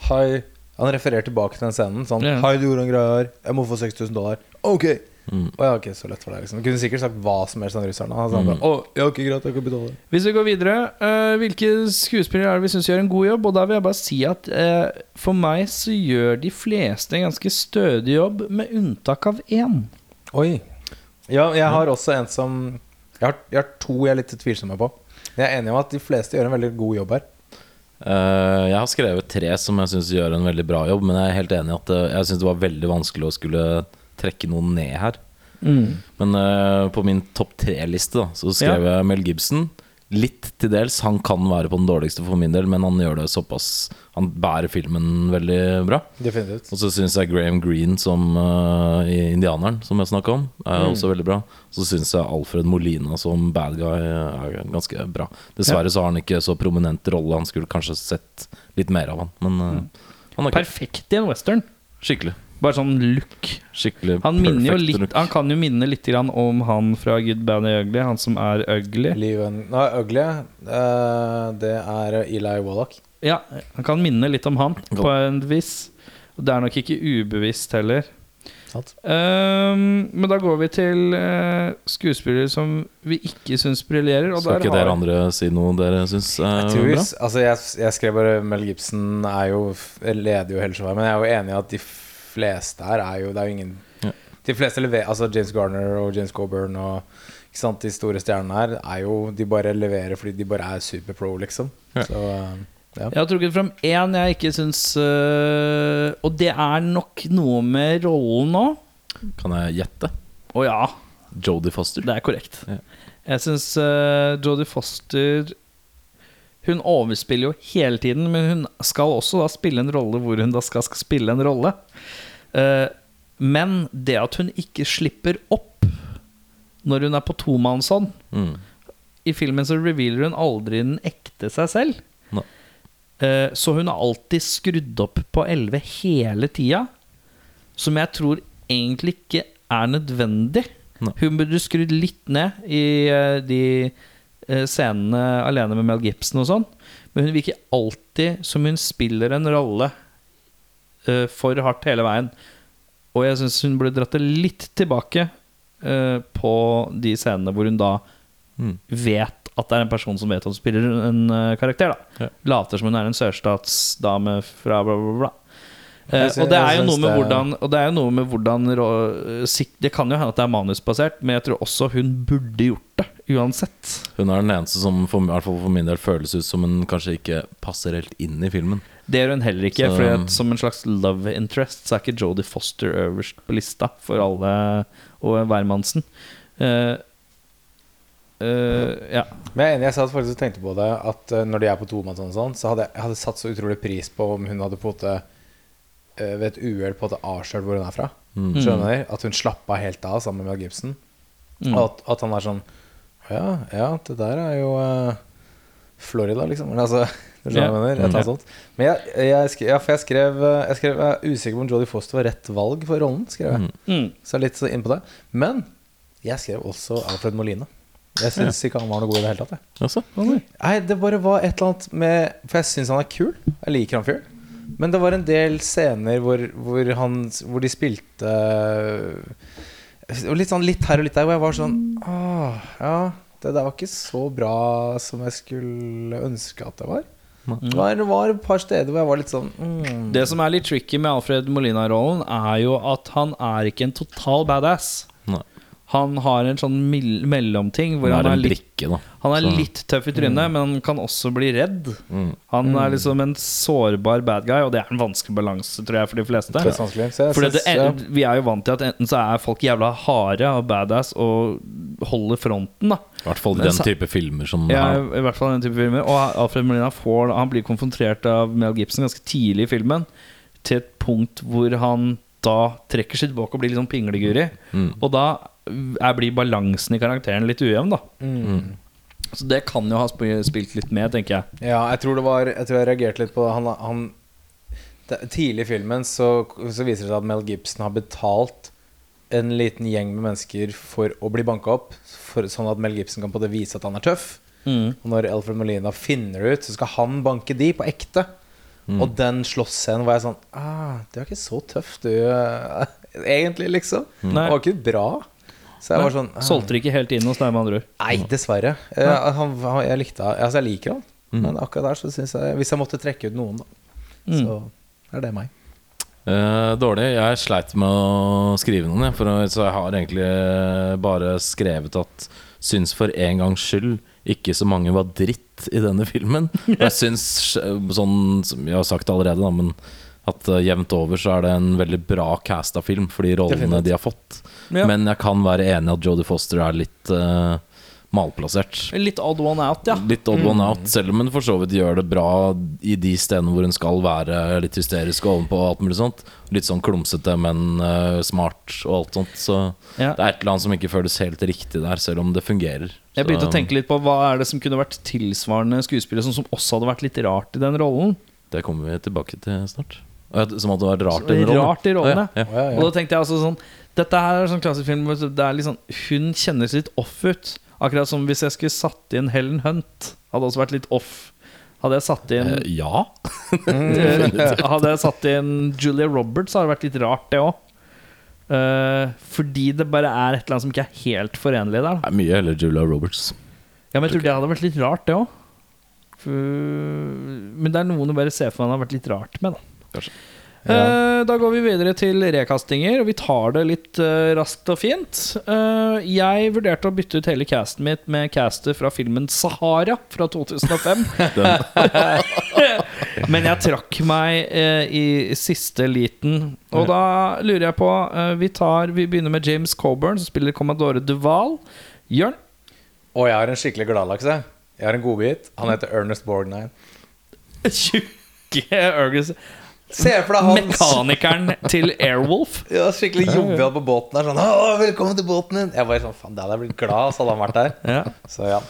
Hei. Han refererer tilbake til den scenen. Sånn. Hei, du gjorde en greie her. Jeg må få 6000 dollar. Ok. Mm. jeg ja, ikke så lett for deg, liksom. Jeg kunne sikkert sagt hva som helst, om russerne. Altså, sa Mm. bare, Å, ja, ok, greit, jeg kan betale. Hvis vi går videre, uh, hvilke skuespillere er det vi syns gjør en god jobb? Og da vil jeg bare si at uh, for meg så gjør de fleste en ganske stødig jobb, med unntak av én. Oi. Ja, jeg har også en som Jeg har, jeg har to jeg er litt tvilsomme på. Jeg er enig om at de fleste gjør en veldig god jobb her. Uh, jeg har skrevet tre som jeg syns gjør en veldig bra jobb, men jeg er helt enig i at jeg syns det var veldig vanskelig å skulle trekke noen ned her. Men uh, på min topp tre-liste så skrev jeg Mel Gibson. Litt til dels. Han kan være på den dårligste for min del, men han gjør det såpass Han bærer filmen veldig bra. Definitivt. Og så syns jeg Graham Greene som uh, i 'Indianeren', som jeg snakka om, er Mm. også veldig bra. Så syns jeg Alfred Molina som bad guy er ganske bra. Dessverre så har han ikke så prominent rolle. Han skulle kanskje sett litt mer av han, men eh, han er. Perfekt i en western. skikkelig. Bare sånn look. Skikkelig Han, minner jo litt, look. han kan jo minne litt grann om han fra Good Band and Ugly, han som er ugly. Liven Nei, Ugly, uh, det er Eli Wallach. Ja, han kan minne litt om han, på en vis. Og det er nok ikke ubevisst heller. Ehm, men da går vi til uh, skuespillere som vi ikke syns briljerer. Skal ikke har- dere andre si noe dere syns er tror, bra? altså jeg, jeg skrev bare Mel Gibson er jo leder jo hele showet, men jeg er jo enig i at de fleste her er jo Det er jo ingen Ja. De fleste leverer Altså James Garner og James Coburn og ikke sant, de store stjernene her er jo De bare leverer fordi de bare er superpro, liksom. Ja. Så eh, ja. Jeg har trukket frem én jeg ikke syns øh, Og det er nok noe med rollen nå. Kan jeg gjette? Å ja, Jodie Foster. det er korrekt. Ja. Jeg syns øh, Jodie Foster Hun overspiller jo hele tiden, men hun skal også da spille en rolle hvor hun da skal, skal spille en rolle. Eh, men det at hun ikke slipper opp når hun er på tomannshånd Mm. I filmen så revealer hun aldri den ekte seg selv. Nei. Eh, så hun har alltid skrudd opp på 11 hele tida. Som jeg tror egentlig ikke er nødvendig. No. Hun burde skrudd litt ned i eh, de scenene alene med Mel Gibson og sånn. Men hun virker alltid som hun spiller en rolle eh, for hardt hele veien. Og jeg syns hun burde dratt det litt tilbake uh, på de scenene hvor hun da Mm. vet at det er en person som vet at hun spiller en uh, karakter. da Ja. Later som hun er en sørstatsdame fra bla, bla, bla. Uh, og det er jo noe med hvordan Og det er jo noe med hvordan Det kan jo hende at det er manusbasert, men jeg tror også hun burde gjort det. Uansett. Hun er den eneste som for, i hvert fall for min del føles ut som hun kanskje ikke passer helt inn i filmen. Det gjør hun heller ikke. Så- Fordi at Som en slags love interest Så er ikke Jodie Foster øverst på lista for alle og hvermannsen. Uh, Uh, ja. Men jeg er enig, jeg satt faktisk og tenkte på det At eh, når de er på tomannshånd og sånn, så hadde jeg, jeg hadde satt så utrolig pris på om hun hadde på en måte ved et uhell på en måte avslørt hvor hun er fra. Mm. Skjønner? At hun slappa helt av sammen med Mel Gibson. Mm. Og at, at han er sånn Ja, ja, det der er jo Florida, liksom. Men altså skjønner jeg mener? Et eller annet sånt. Men jeg, jeg, skrev, ja, jeg skrev, jeg skrev Jeg er usikker på om Jodie Foster var rett valg for rollen. Skrev jeg Mm. Mm. Så litt inn på det. Men jeg skrev også Alfred Molina. Jeg syns ikke han var noe god i det hele tatt. Også? Nei, det bare var et eller annet med For jeg syns han er kul. Jeg liker han fyren. Men det var en del scener hvor, hvor, han, hvor de spilte Litt sånn litt her og litt der, hvor jeg var sånn Åh, ja, det der var ikke så bra som jeg skulle ønske at det var. Det var, var et par steder hvor jeg var litt sånn mm. Det som er litt tricky med Alfred Molina-rollen, er jo at han er ikke en total badass. Nei. Han har en sånn mellomting hvor han er er, en litt, brikke, da. Han er Så- litt tøff i trynet, men han kan også bli redd. Mm. Han er liksom en sårbar bad guy, og det er en vanskelig balanse, tror jeg, for de fleste. Jeg For det, vi er jo vant til at enten så er folk jævla harde og badass og holder fronten, da. I hvert fall i den type filmer som Ja, i hvert fall den type filmer. Og Alfred Molina får, han blir konfrontert av Mel Gibson ganske tidlig i filmen, til et punkt hvor han da trekker seg tilbake og blir litt sånn pingleguri. Mm. Og da er, blir balansen i karakteren litt ujevn, da. Mm. Så det kan jo ha spilt litt med, tenker jeg. Ja, jeg tror det var Jeg tror jeg reagerte litt på det. Han, han det, Tidlig i filmen så, så viser det seg at Mel Gibson har betalt en liten gjeng med mennesker for å bli banka opp. For, sånn at Mel Gibson kan på det vise at han er tøff. Mm. Og når Alfred Molina finner det ut, så skal han banke de på ekte. Mm. Og den slåssscenen var jeg sånn ah, Du er ikke så tøff, du. eh, Egentlig, liksom. Det var ikke bra. Så jeg var sånn ah. Solgte det ikke helt inn hos deg, med andre ord. Nei, dessverre. Jeg, han, han, jeg likte Altså, jeg liker han. Mm. Men akkurat der så syns jeg Hvis jeg måtte trekke ut noen, da, Mm. så er det meg. Eh, dårlig. Jeg sleit med å skrive noen, jeg, å- så jeg har egentlig eh, bare skrevet at syns for en gangs skyld ikke så mange var dritt i denne filmen. Jeg syns, eh, sånn som jeg har sagt allerede, da, men at uh, jevnt over så er det en veldig bra casta film for de rollene Definitivt. de har fått. Ja. Men jeg kan være enig at Jodie Foster er litt uh, malplassert. Litt odd one out, ja. Litt odd one out, selv om hun for så vidt gjør det bra i de stedene hvor hun skal være litt hysterisk og ovenpå alt mulig sånt. Litt sånn klumsete, men uh, smart og alt sånt. Så Ja. det er et eller annet som ikke føles helt riktig der, selv om det fungerer. Jeg begynte Så å tenke litt på hva er det som kunne vært tilsvarende skuespillere som, som også hadde vært litt rart i den rollen. Det kommer vi tilbake til snart. Som at det var rart i rollen. rart i rollen, ja. ja. Og da tenkte jeg altså sånn Dette her er sånn klassisk film der liksom, er sånn, Hun kjenner sitt off ut. Akkurat som hvis jeg skulle satt inn Helen Hunt. Hadde også vært litt off. Hadde jeg satt inn Eh, ja. eh, Hadde jeg satt inn Julia Roberts, hadde det vært litt rart, det òg. fordi det bare er et eller annet som ikke er helt forenlig der. Det er mye heller Julia Roberts. Ja, Men jeg tror det hadde vært litt rart, det òg. Men det er noen du bare ser for det har vært litt rart med. da Kanskje. Eh, Da går vi videre til rekastinger, og vi tar det litt eh, raskt og fint. Eh, jeg vurderte å bytte ut hele casten mitt med castet fra filmen Sahara fra 2005. Men jeg trakk meg i siste liten. Og da lurer jeg på vi, tar, vi begynner med James Coburn, som spiller Commodore Duval. Jørn? Og jeg har en skikkelig gladlaks, Jeg har en godbit. Han heter Ernest Borgnine. Tjukke Ergus. Se for deg han Mekanikeren til Airwolf. ja, skikkelig jovial på båten der. Sånn, Å, 'Velkommen til båten din!' Jeg bare sånn, faen, det hadde jeg blitt glad så hadde han vært der. Ja. Så ja.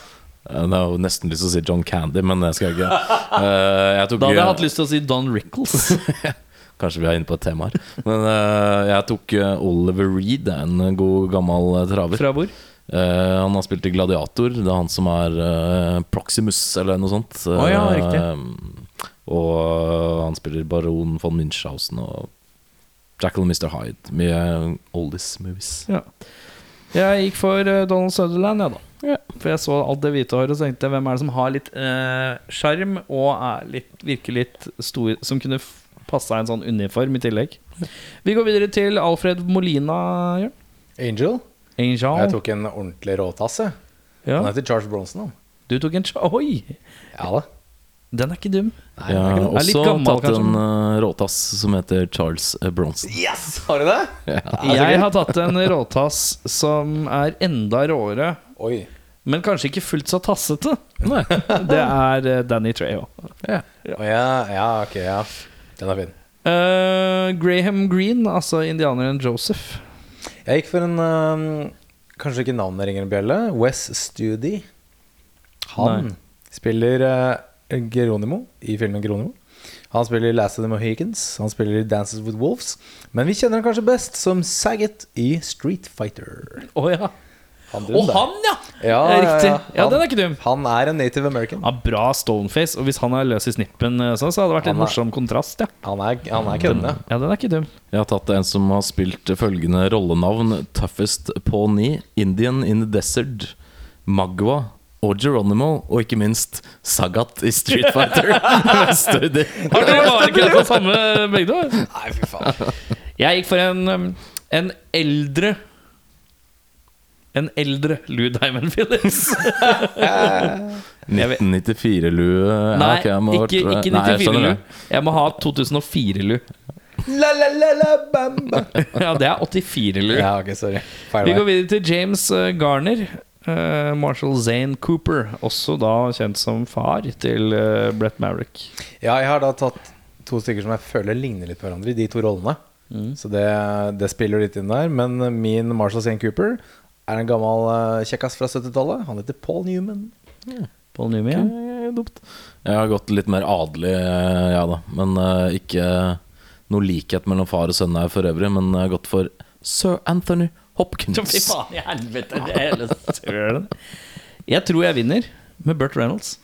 Det er jo nesten lyst til å si John Candy, men det skal jeg ikke. Uh, jeg tok, Da hadde jeg hatt lyst til å si Don Rickles. Kanskje vi er inne på et tema her. Men uh, jeg tok eh, Oliver Reed, en god gammel traver. Fra hvor? Eh, han har spilt i Gladiator. Det er han som er Proximus, eller noe sånt. Oh, ja, riktig. Eh, og eh, han spiller Baron von Münchhausen og Jackal Mr. Hyde. Mye oldies movies. Ja. Jeg gikk for eh, Donald Sutherland, jeg, da. For jeg så alt det hvite håret og tenkte hvem er det som har litt eh, og er litt, virker litt stor Som kunne passa en sånn uniform i tillegg. Vi går videre til Alfred Molina. Jørn. Angel. Angel. Jeg tok en ordentlig råtass, jeg. ja. Han heter Charles Bronson. han. Du tok en cha- Oi! Ja da. Den er ikke dum. Nei, Jeg er har. Er også gammel, tatt en uh, råtass som heter Charles eh, Bronson. Yes! Har du det? Jeg har tatt en råtass som er enda råere, Oi. men kanskje ikke fullt så tassete. Nei. Det er uh, Danny Treho. Ja. Ja, ja, ok, ja. Den er fin. Uh, Graham Green, altså indianeren Joseph. Jeg gikk for en øhm, Kanskje ikke navnet ringer en bjelle. Wes Studi. Han spiller øh, Geronimo i filmen Geronimo. Han spiller i Last of the Mohicans. Han spiller i Dances with Wolves. Men vi kjenner han kanskje best som Saget i Street Fighter. Å ja. Han duden han, ja! Ja, Det er riktig. ja, Ja, Han- den er ikke dum. Han er en native american. Ja, bra stoneface. Og hvis han er løs i snippen, eh, sånn, så hadde det vært en er- morsom kontrast. Ja, Han er, han er køddende. ja den er ikke dum. Jeg har tatt en som har spilt følgende rollenavn Toughest Pawnee, Indian in the Desert, Magwa og Geronimo, og ikke minst Sagat i Street Fighter. Har dere bare ikke på samme begge to? Nei, fy faen. Jeg gikk for en, um, en eldre En eldre Lou Diamond Phillips. 1994-lue ja, Nei, ok, ikke, ikke jeg 94 skjønner Lou. Jeg må ha 2004-lue. La, la, la, la, bamba. Ja, det er 84 Lou. Ja, okay, sorry. Feil Vi går videre til James eh, Garner. Eh, Marshall Zane Cooper, også da kjent som far til eh, Brett Maverick. Ja, jeg har da tatt to stykker som jeg føler ligner litt på hverandre i de to rollene. Så det, det spiller litt inn der. Men min Marshall Zane Cooper er en gammel uh, kjekkas fra 70-tallet. Han heter Paul Newman. Paul Newman. ja. Eh, Dumt. Jeg har gått litt mer adelig, jeg ja da. Men uh, ikke noe likhet mellom far og sønn her for øvrig. Men jeg har gått for Sir Anthony Hopkins. Fy faen i helvete. det er hele søren. Jeg tror jeg vinner med Burt Reynolds.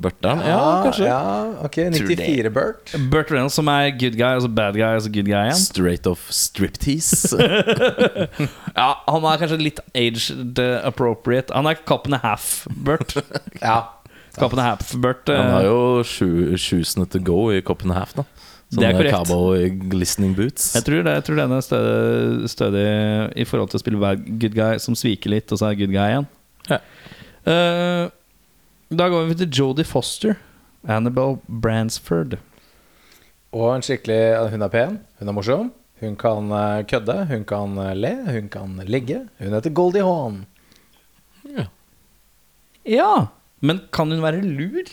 Burteren? Ja, kanskje. Ja, ok, 94 Burt. Burt Reynolds som er good guy, altså bad guy, altså good guy igjen. Straight off striptease. Ja, Han er kanskje litt aged appropriate. Han er cup and a half, Burt. Ja. Cup and a half, Burt. Han har jo sju- shoesene to go i Copenhagen. Da. Det er Sånne korrekt. glistening boots. Jeg tror, det, jeg tror den er stødig, stødig i forhold til å spille bad good guy som sviker litt, og så er good guy igjen. Ja. Uh, da går vi til Jodie Foster. Annabelle Bransford. Og en skikkelig Hun er pen, hun er morsom. Hun kan eh, kødde, hun kan eh, le, hun kan ligge. Hun heter Goldie Hawn. Ja, men kan hun være lur?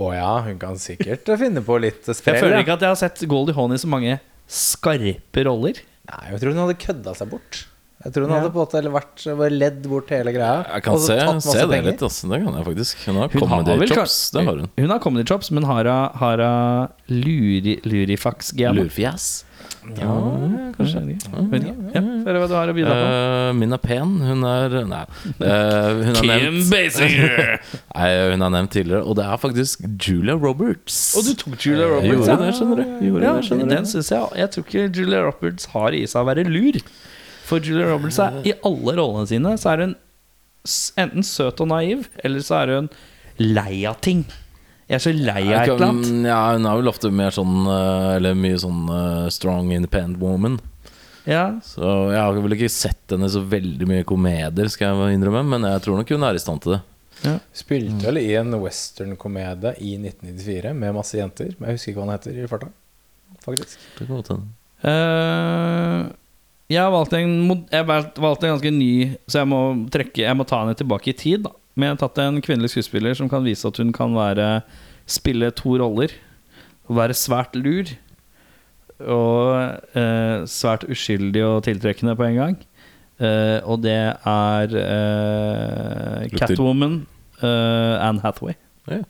Å ja, hun kan sikkert finne på litt Jeg føler ikke at jeg har sett Goldie Hawn i så mange skarpe roller. Nei, jeg tror hun hadde kødda seg bort. Jeg tror hun Ja. hadde på en måte eller vært bare ledd bort hele greia. Jeg kan se, se det penger. litt. Altså. Det kan jeg faktisk. Hun har comedy-chops. Det har hun. Hun har comedy chops, men har hun luri, lurifax-gen? Lurfjes. Ja, kanskje. Ja. Ja, Hør hva du har å by på. Uh, min er pen. Hun er Nei. Uh, hun, er nevnt, Basinger! nei hun er nevnt tidligere, og det er faktisk Julia Roberts. Og du tok Julia Jeg Roberts, gjorde det, skjønner du. Gjorde Ja, det, skjønner den syns jeg Jeg tror ikke Julia Roberts har i seg å være lur. For Julia Roberts er i alle rollene sine Så er hun enten søt og naiv, eller så er hun lei av ting. Jeg er så lei av et eller annet. Ja, hun er vel ofte mer sånn eh, Eller mye sånn eh, strong independent woman. Ja. Så jeg har vel ikke sett henne så veldig mye komedier, skal jeg innrømme, men jeg tror nok hun er i stand til det. Spilte vel i en western-komedie i 1994 med masse jenter. Men jeg husker ikke hva han heter i farta. Faktisk. Det kan godt hende. Eh, jeg har valgt en, jeg har valgt- valgt en ganske ny, så jeg må, trekke, jeg må ta henne tilbake i tid. Da. Men jeg har tatt en kvinnelig skuespiller som kan vise at hun kan være, spille to roller. Og være svært lur. Og eh, svært uskyldig og tiltrekkende på en gang. Eh, og det er eh, Catwoman, eh, Anne Hathaway. Ja.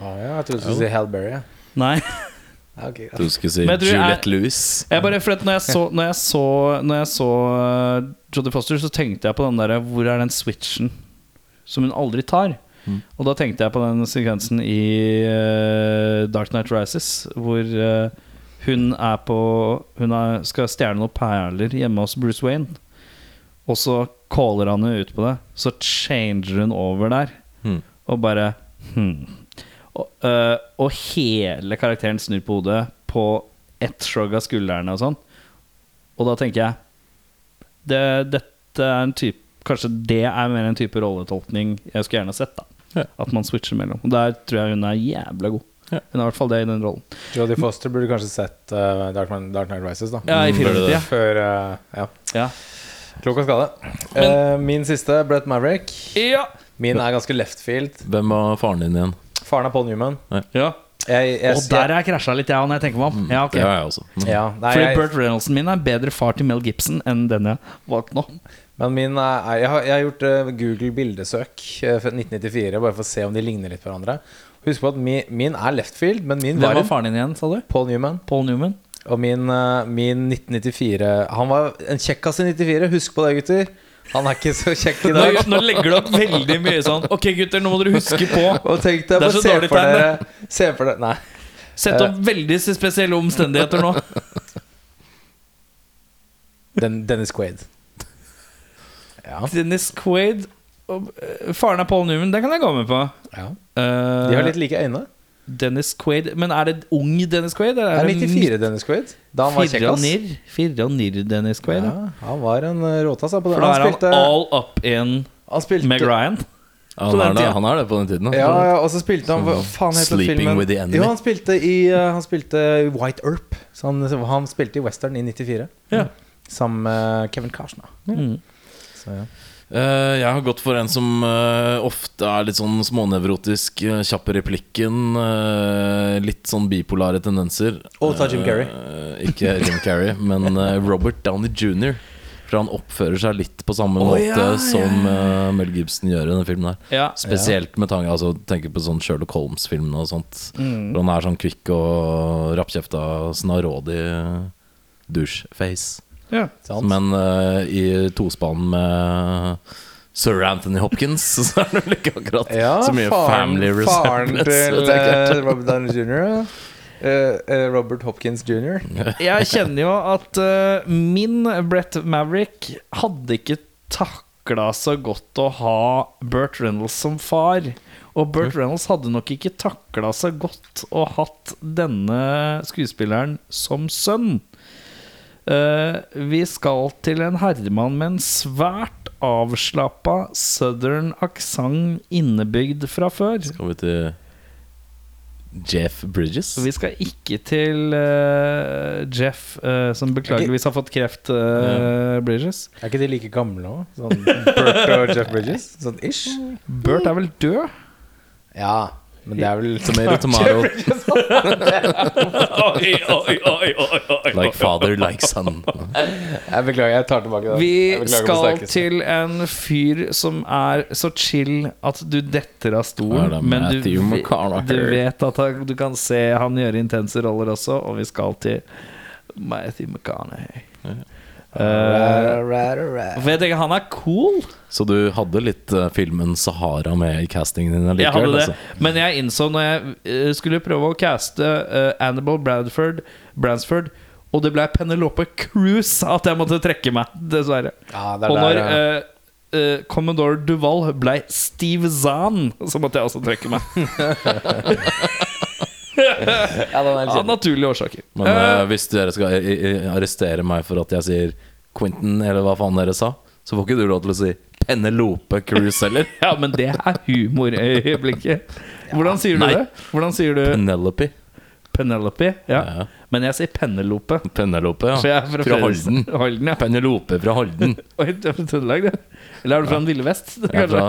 Ah, ja, jeg trodde du skulle si Halberry. Ja. Nei. okay. Du skulle si tror Juliette Lewis. Jeg bare, for når jeg så, når jeg så, når jeg så uh, Jodie Foster, så tenkte jeg på den derre Hvor er den switchen som hun aldri tar? Og da tenkte jeg på den sekvensen i uh, Dark Night Rises, hvor uh, hun er på Hun er, skal stjele noen perler hjemme hos Bruce Wayne. Og så caller han henne ut på det. Så changer hun over der, Hmm. og bare hmm. og, øh, og hele karakteren snur på hodet på ett shrug av skuldrene og sånn. Og da tenker jeg det, Dette er en type Kanskje det er mer en type rolletolkning jeg skulle gjerne sett. da Ja. At man switcher mellom. Og der tror jeg hun er jævla god. Ja. Hun er i hvert fall det i den rollen. Jodie Foster burde kanskje sett uh, Dark, Man, Dark Night Rises, da. Ja, i Mm, ja. Før uh, Ja. Ja. Klok av skade. Uh, min siste, Brett Maverick. Ja. Min er ganske left field. Hvem var faren din igjen? Faren er Paul Newman. ja. Jeg, jeg, Og der har jeg krasja litt, ja, når jeg tenker meg om. Ja, okay. Det har jeg også. Mm. ja, nei, Fordi jeg, Burt Reynoldsen min er bedre far til Mel Gibson enn den jeg valgte nå. men min er, jeg, har, jeg har gjort eh, Google bildesøk eh, 1994, bare for å se om de ligner litt på hverandre. Husk på at min, min er left field, men min Hvem var, var faren din igjen, sa du? Paul Newman. Paul Newman? Og min, eh, min 1994 Han var en kjekkas i 94. Husk på det, gutter. Han er ikke så kjekk i dag. nå legger du opp veldig mye sånn Ok, gutter, nå må dere huske på Og tenk deg Det er så se dårlig for tegn, dere Se for dere Nei. Sett opp veldig spesielle omstendigheter nå. Den, Dennis Quaid. Ja. Dennis Quaid eh, Faren er Paul Newman, det kan jeg gå med på. ja. Eh, De har litt like øyne. Dennis Quaid Men er det ung Dennis Quaid? Eller Det er 94 Dennis Quaid. Da han var kjekkas. Fire og nirr Dennis Quaid. Ja. Ja, han var en eh, råtass. på det. For da er han spilte, all up in spilte Meg Ryan. han, er det, han er det på den tiden. da. Ja, ja, og så spilte han Hva faen heter Sleeping filmen? with the Enemy. Jo, han spilte i eh, Han spilte i White Earp. Så han, han spilte i western i 94. Ja. Sammen med Kevin Costner. Mm. Så, ja. Eh, jeg har gått for en som eh, ofte er litt sånn smånevrotisk, uh, kjapp i replikken, eh, litt sånn bipolare tendenser. Og ta Jim Carrey. Eh, ikke Jim Carrey, men eh, Robert Downey jr. For han oppfører seg litt på samme oh, måte ja, ja, som eh, Mel Gibson gjør i denne filmen. her Ja. Spesielt med tanke altså, tenker på sånn Sherlock Holmes-filmene og sånt. Mm. Hvor han er sånn kvikk og rappkjefta, snarådig doucheface. Ja. Men uh, i tospann med Sir Anthony Hopkins, så er det vel ikke akkurat Ja, så mye faren, family faren resemblance. til jeg ikke. eh, Robert Downey Jr. Eh, Robert Hopkins jr. Jeg kjenner jo at min Brett Maverick hadde ikke takla så godt å ha Burt Reynolds som far. Og Burt Reynolds hadde nok ikke takla så godt å hatt denne skuespilleren som sønn. Eh, vi skal til en herremann med en svært avslappa southern aksent innebygd fra før. Skal vi til Jeff Bridges? Vi skal ikke til uh, Jeff, uh, som beklageligvis har fått kreft, eh, Bridges. Er ikke de like gamle òg? Sånn Burt og Jeff Bridges? Sånn ish? Burt er vel død? Ja, men det er vel Tomato, tomato. oi, oi, oi, oi, oi. Like father, like son. Jeg beklager, jeg tar tilbake det. Vi skal til en fyr som er så chill at du detter av stolen. er Men du, du vet at han, du kan se han gjøre intense roller også, og vi skal til Matthew McConaughey. For jeg tenker han er cool. Så du hadde litt uh, filmen Sahara med i castingen din Jeg hadde det, altså. men jeg innså når jeg uh, skulle prøve å caste uh, Annabelle Bradford, Bransford, og det ble Penelope Cruise, at jeg måtte trekke meg, dessverre. Ja, Og når der, ja. eh, Commodore Duval ble Steve Zahn, så måtte jeg også trekke meg. Av naturlige årsaker. Men Eh, eh, hvis dere skal i- i- arrestere meg for at jeg sier Quentin, eller hva faen dere sa, så får ikke du lov til å si Penelope Cruise heller. ja, men det er humorøyeblikket. Hvordan sier du Nei. det? Hvordan sier du Penelope. Penelope? Ja. Ja. Men jeg sier Penelope. Penelope, ja. Fra, Fra Halden. Holden ja. Penelope fra Halden. Oi, du er fra Trøndelag, du? Eller er du fra den ville vest? Jeg er fra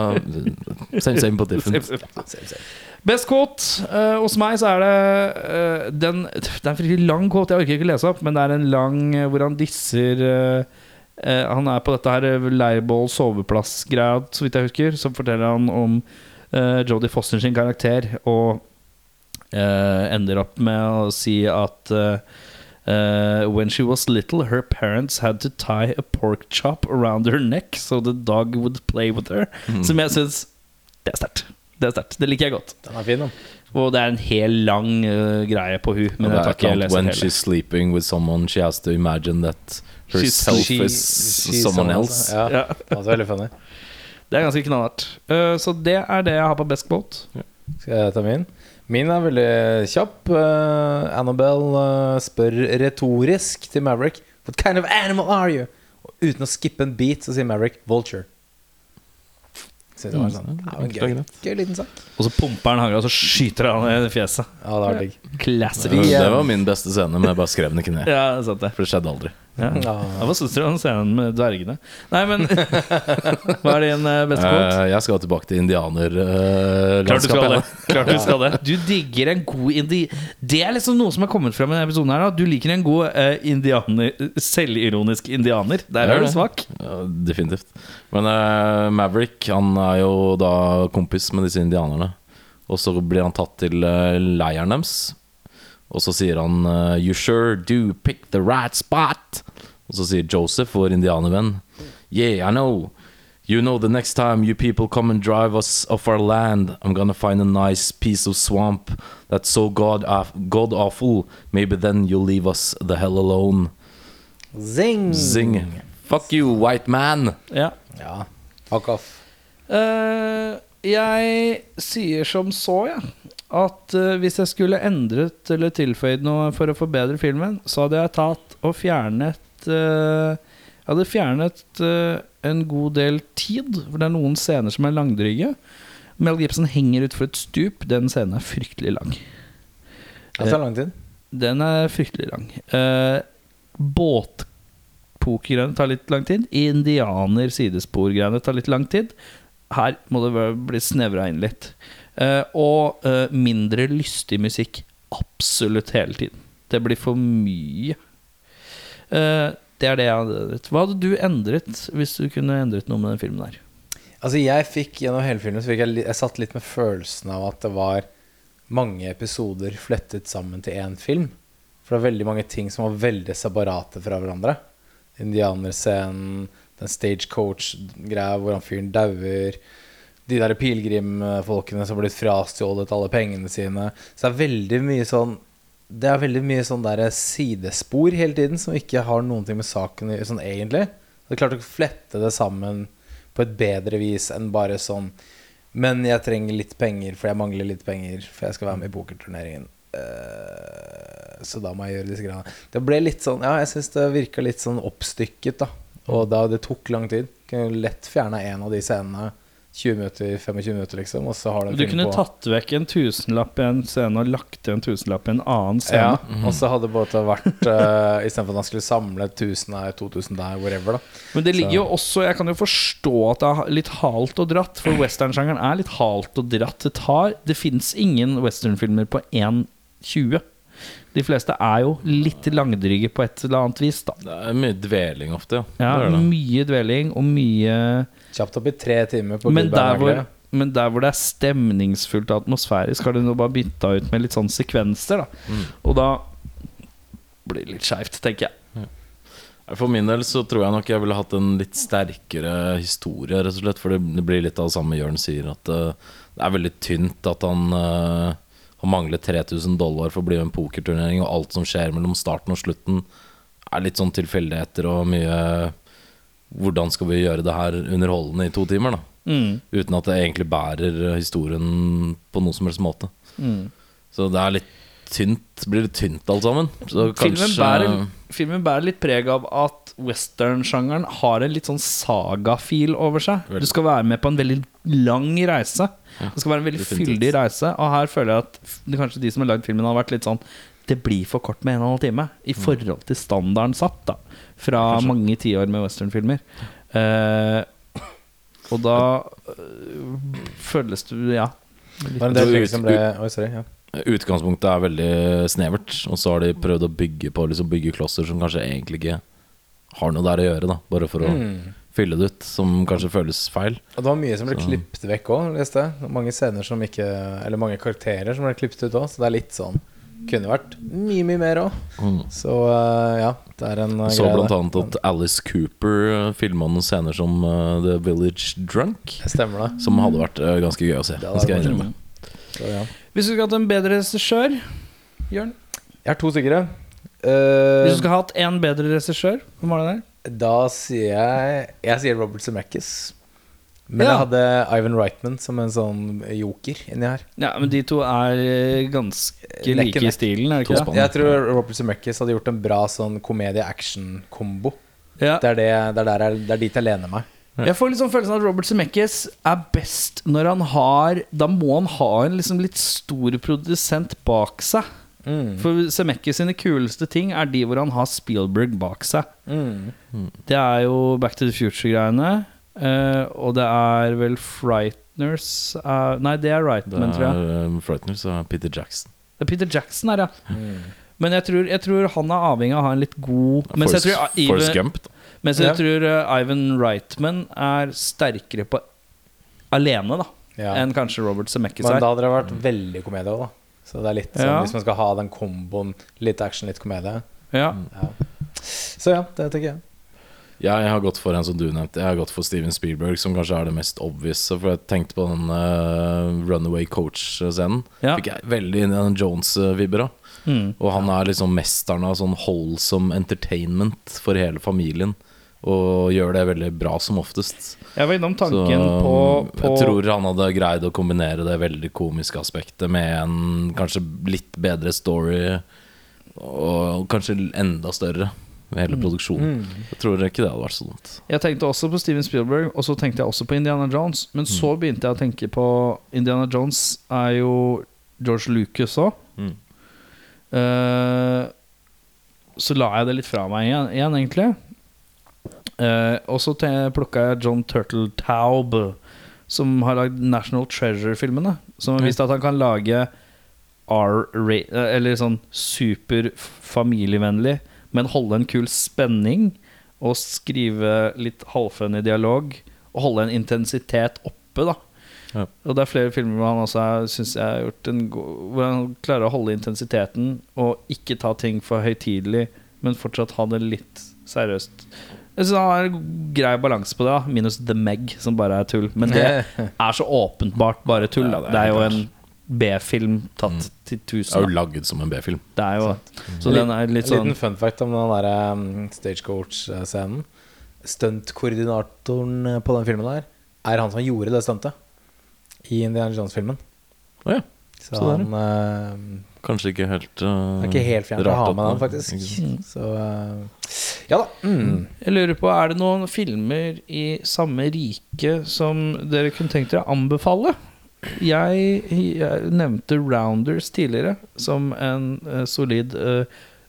Same, same but different. Best quote uh, hos meg så er det uh, den, Det er en fryktelig lang quote, jeg orker ikke lese opp, men det er en lang uh, hvor han disser Han er på dette her leirbål soveplass-greia, så vidt jeg husker. Så forteller han om Jodie Foster sin karakter, og ender opp med å si at Uh, eh, when she was little, her parents had to tie a pork chop around her neck so the dog would play with her. Som jeg syns Det er sterkt. Det er sterkt. Det liker jeg godt. Den er fin, da. Og det er en hel lang uh, greie på hun Men det er ikke When hele. she's sleeping with someone, she has to imagine that herself She- is she, someone else. Ja, Ja. det var veldig funny. Det er ganske knallhardt. Uh, så det er det jeg har på Best Quote. Skal jeg ta min? Min er veldig kjapp. Uh, Annabelle uh, spør retorisk til Maverick What kind of animal are you? Og uten å skippe en beat så sier Maverick Vulture. Så det var sånn ja, en gøy, gøy liten sak. Og så pumper han hagla, og så skyter han i fjeset. Ja, det var digg. Classic. Det var min beste scene, men jeg bare skrev den ikke ned. Ja, det det. For det skjedde aldri. Ja. Hva syns dere om scenen med dvergene? Nei, men Hva er din eh, beste quote? Eh, jeg skal tilbake til du indianerlandskapet. det. Klart du skal det. Du digger en god indi... Det er liksom noe som er kommet frem i denne episoden. her da Du liker en god uh, indianer selvironisk indianer. Der er du svak. Ja, definitivt. Men uh, Maverick han er jo da kompis med disse indianerne. Og så blir han tatt til eh, leiren deres. Og så sier han eh, You sure do pick the right spot. Og så sier Joseph, vår indianervenn, Yeah, I know. You know the next time you people come and drive us off our land, I'm gonna find a nice piece of swamp that's so god, god awful. Maybe then you'll leave us the hell alone. Zing! Zing. Fuck you, white man. Ja. Ja. Fuck off. Uh, jeg sier som så, jeg. At uh, hvis jeg skulle endret eller tilføyd noe for å forbedre filmen, så hadde jeg tatt og fjernet uh, Jeg hadde fjernet uh, en god del tid, for det er noen scener som er langdryge. Mel Gibson henger utfor et stup. Den scenen er fryktelig lang. Det tar lang tid. Den er fryktelig lang. Båtpokergreiene tar litt lang tid. Indianer-sidespor-greiene tar litt lang tid. Her må det bli snevra inn litt. Eh, og eh, mindre lystig musikk absolutt hele tiden. Det blir for mye. Eh, det er det jeg hadde endret. Hva hadde du endret hvis du kunne endret noe med den filmen der? Altså jeg fikk gjennom hele filmen Så fikk jeg, jeg satt litt med følelsen av at det var mange episoder flettet sammen til én film. For det var veldig mange ting som var veldig separate fra hverandre. Indianerscenen, den stagecoach-greia hvor han fyren dauer. De der pilegrimfolkene som har blitt frastjålet alle pengene sine. Så det er veldig mye sånn Det er veldig mye sånn der sidespor hele tiden som ikke har noen ting med saken sånn egentlig. Det er klart å flette det sammen på et bedre vis enn bare sånn Men jeg trenger litt penger, for jeg mangler litt penger, for jeg skal være med i pokerturneringen. Eh, så da må jeg gjøre disse greiene. Det ble litt sånn Ja, jeg syns det virka litt sånn oppstykket, da. Og da det tok lang tid. Kunne lett fjerna en av de scenene. 20 minutter, 25 minutter, liksom. Og så har du Du kunne på tatt vekk en tusenlapp i en scene og lagt til en tusenlapp i en annen scene. ja, scene. og så hadde både vært uh, Istedenfor at han skulle samle 1000 her, 2000 der, whatever, da. Men det ligger Så- jo også Jeg kan jo forstå at det er litt halt og dratt, for westernsjangeren er litt halt og dratt. Det tar Det fins ingen westernfilmer på 1,20. De fleste er jo litt langdryge på et eller annet vis, da. Det er mye dveling ofte, ja. Ja, det det. mye dveling og mye Kjapt opp i tre timer på men der, hvor, men der hvor det er stemningsfullt og atmosfærisk, har de nå bare bytta ut med litt sånn sekvenser, da. Mm. Og da blir det litt skeivt, tenker jeg. For min del så tror jeg nok jeg ville hatt en litt sterkere historie, rett og slett. For det, blir litt av det samme Jørn sier, at eh, det er veldig tynt at han uh, Han mangler 3000 dollar for å bli med i en pokerturnering, og alt som skjer mellom starten og slutten, er litt sånn tilfeldigheter og mye Hvordan skal vi gjøre det her underholdende i to timer, da? Mm. Uten at det egentlig bærer historien på noen som helst måte. Mm. Så det er litt tynt. Blir litt tynt alt sammen. Så Filmen kanskje bærer, filmen bærer litt preg av at western-sjangeren har en litt sånn saga-feel over seg. Veldig. Du skal være med på en veldig lang reise. Det skal være en veldig fyldig reise. Og her føler jeg at det, kanskje de som har lagd filmen, har vært litt sånn Det blir for kort med en og en halv time i forhold til standarden satt da fra mange tiår med westernfilmer. Uh, og da uh, føles du Ja. Litt. Utgangspunktet er veldig snevert, og så har de prøvd å bygge på liksom bygge klosser som kanskje egentlig ikke har noe der å gjøre, da. Bare for å Mm. fylle det ut, som kanskje føles feil. Og det var mye som ble klippet vekk òg, leste jeg. Mange scener som ikke Eller mange karakterer som ble klippet ut òg, så det er litt sånn Kunne vært mye, mye mer òg. Så uh, ja, det er en uh, Så greie, blant bl.a. at Alice Cooper filma noen scener som uh, The Village Drunk. Det Stemmer det. Som hadde vært uh, ganske gøy å se. Det skal jeg innrømme. Så, ja. Hvis du skulle hatt en bedre regissør, Jørn Jeg har to stykker. Hvis Eh, du skulle hatt en bedre regissør, hvem var det der? da sier jeg Jeg sier Robert Zemeckis. Men Ja. jeg hadde Ivan Reitman som en sånn joker inni her. Ja, men de to er eh, ganske like i stilen, er det ikke det? Jeg tror Robert Zemeckis hadde gjort en bra sånn komedie-action-kombo. Ja. Det, det, det, det er dit jeg lener meg. Jeg får liksom følelsen av at Robert Zemeckis er best når han har Da må han ha en liksom litt stor produsent bak seg. Mm. For Zemeckis sine kuleste ting er de hvor han har Spielberg bak seg. Mm. Det er jo Back to the Future-greiene. Eh, og det er vel Frighteners uh, Nei, det er Det Rightman, tror jeg. er um, Frighteners og Peter Jackson. Det er Peter Jackson her, ja. Mm. Men jeg tror, jeg tror han er avhengig av å ha en litt god Mens jeg Forrest Ivan, Gump. Da. mens jeg Ja. tror eh, Ivan Reitman er sterkere på alene da Ja. enn kanskje Robert Zemeckis Men er. da hadde det vært veldig komedie òg, da. Så det er litt sånn Ja. hvis man skal ha den komboen litt action, litt komedie. Ja. Ja. Så ja, det tenker jeg. Jeg har gått for en som du nevnte. Jeg har gått for Steven Spielberg, som kanskje er det mest obvious. For jeg tenkte på den uh, Runaway Coach-scenen. Ja. Fikk jeg veldig inn i den Jones-vibber av. Mm. Og han er liksom mesteren av sånn wholesome entertainment for hele familien. Og gjør det veldig bra som oftest. Jeg var innom Så tanken på, på jeg tror han hadde greid å kombinere det veldig komiske aspektet med en kanskje litt bedre story, og kanskje enda større med hele produksjonen. Jeg tror ikke det hadde vært så dumt. Jeg tenkte også på Steven Spielberg, og så tenkte jeg også på Indiana Jones. Men så begynte jeg å tenke på Indiana Jones er jo George Lucas òg. Mm. så la jeg det litt fra meg igjen, igjen egentlig. Uh, og så plukka jeg John Turtle Taub, som har lagd National Treasure-filmene. Som har vist at han kan lage R-ra- eh, Eller sånn super familievennlig, men holde en kul spenning. Og skrive litt halvfunny dialog. Og holde en intensitet oppe, da. Ja. Og det er flere filmer hvor han også synes jeg har gjort en god, Hvor han klarer å holde intensiteten og ikke ta ting for høytidelig, men fortsatt ha det litt seriøst. Jeg synes han har en grei balanse på det, da minus The Meg, som bare er tull. Men det er så åpenbart bare tull. Ja, det er Det er jo en B-film tatt til Det er jo lagd som en B-film. Det er jo Så den er litt En sånn liten fun fact om den der um, stagecoach-scenen. Stuntkoordinatoren eh, på den filmen der er han som gjorde det stuntet i Indiana Jones-filmen. Oh, ja. Så, Så han uh, Kanskje ikke helt uh, er ikke helt fjernt å ha med den han, faktisk. ikke? Så uh, ja da. Mm. Jeg lurer på, er det noen filmer i samme rike som dere kunne tenkt dere å anbefale? Jeg, jeg nevnte Rounders tidligere som en uh, solid uh,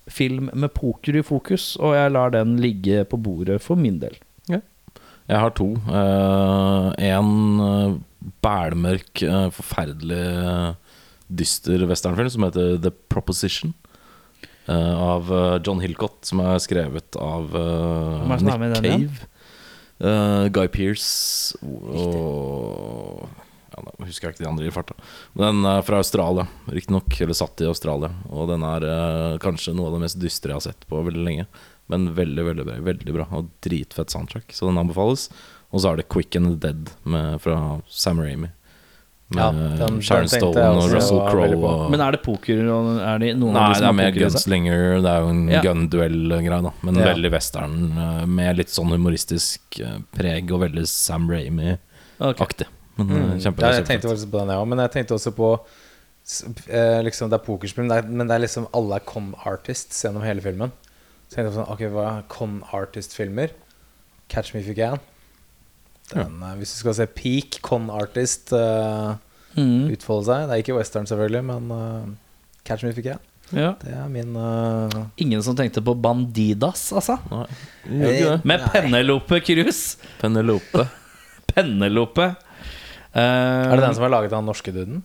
film med poker i fokus, og jeg lar den ligge på bordet for min del. Jeg har to. Uh, en uh, bælmørk, uh, forferdelig uh, dyster westernfilm som heter The Proposition. uh, av uh, John Hillcott, som er skrevet av Nick den, Cave. Uh, Guy Pearce og ja, Nå husker jeg ikke de andre i farta. Den er fra Australia, riktignok. Eller satt i Australia. Og den er eh, kanskje noe av det mest dystre jeg har sett på veldig lenge. Men veldig veldig bra, veldig bra og dritfett soundtrack, så den anbefales. Og så er det Quick and the Dead med, fra Sam Raimi. Med Ja, den- den Sharon Stone jeg og Russell Crowe. Og, Men er det poker? og Er det noen Nei, av de det er mer gunslinger. Det er jo en Ja. gun-duell-greie, da. Men Ja. veldig western, eh, med litt sånn humoristisk eh, preg, og veldig Sam Raimi-aktig. Ok. Men Mm. kjempebra. Ja, jeg tenkte faktisk på den, jeg òg. Men jeg tenkte også på eh, liksom, Det er pokerspill, men det er, men det er liksom alle er con artists gjennom hele filmen. Så jeg tenkte på sånn, ok, hva er con artist-filmer? Catch Me If You Can. Den, ja. hvis du skal se peak con artist uh, Mm. utfolde seg Det er ikke western, selvfølgelig, men uh, Catch Me If You Can. Ja. Det er min uh... Ingen som tenkte på Bandidas, altså? Nei. Med Penelope Cruz. Penelope. Penelope. Eh, Er det den som har laget den norske duden?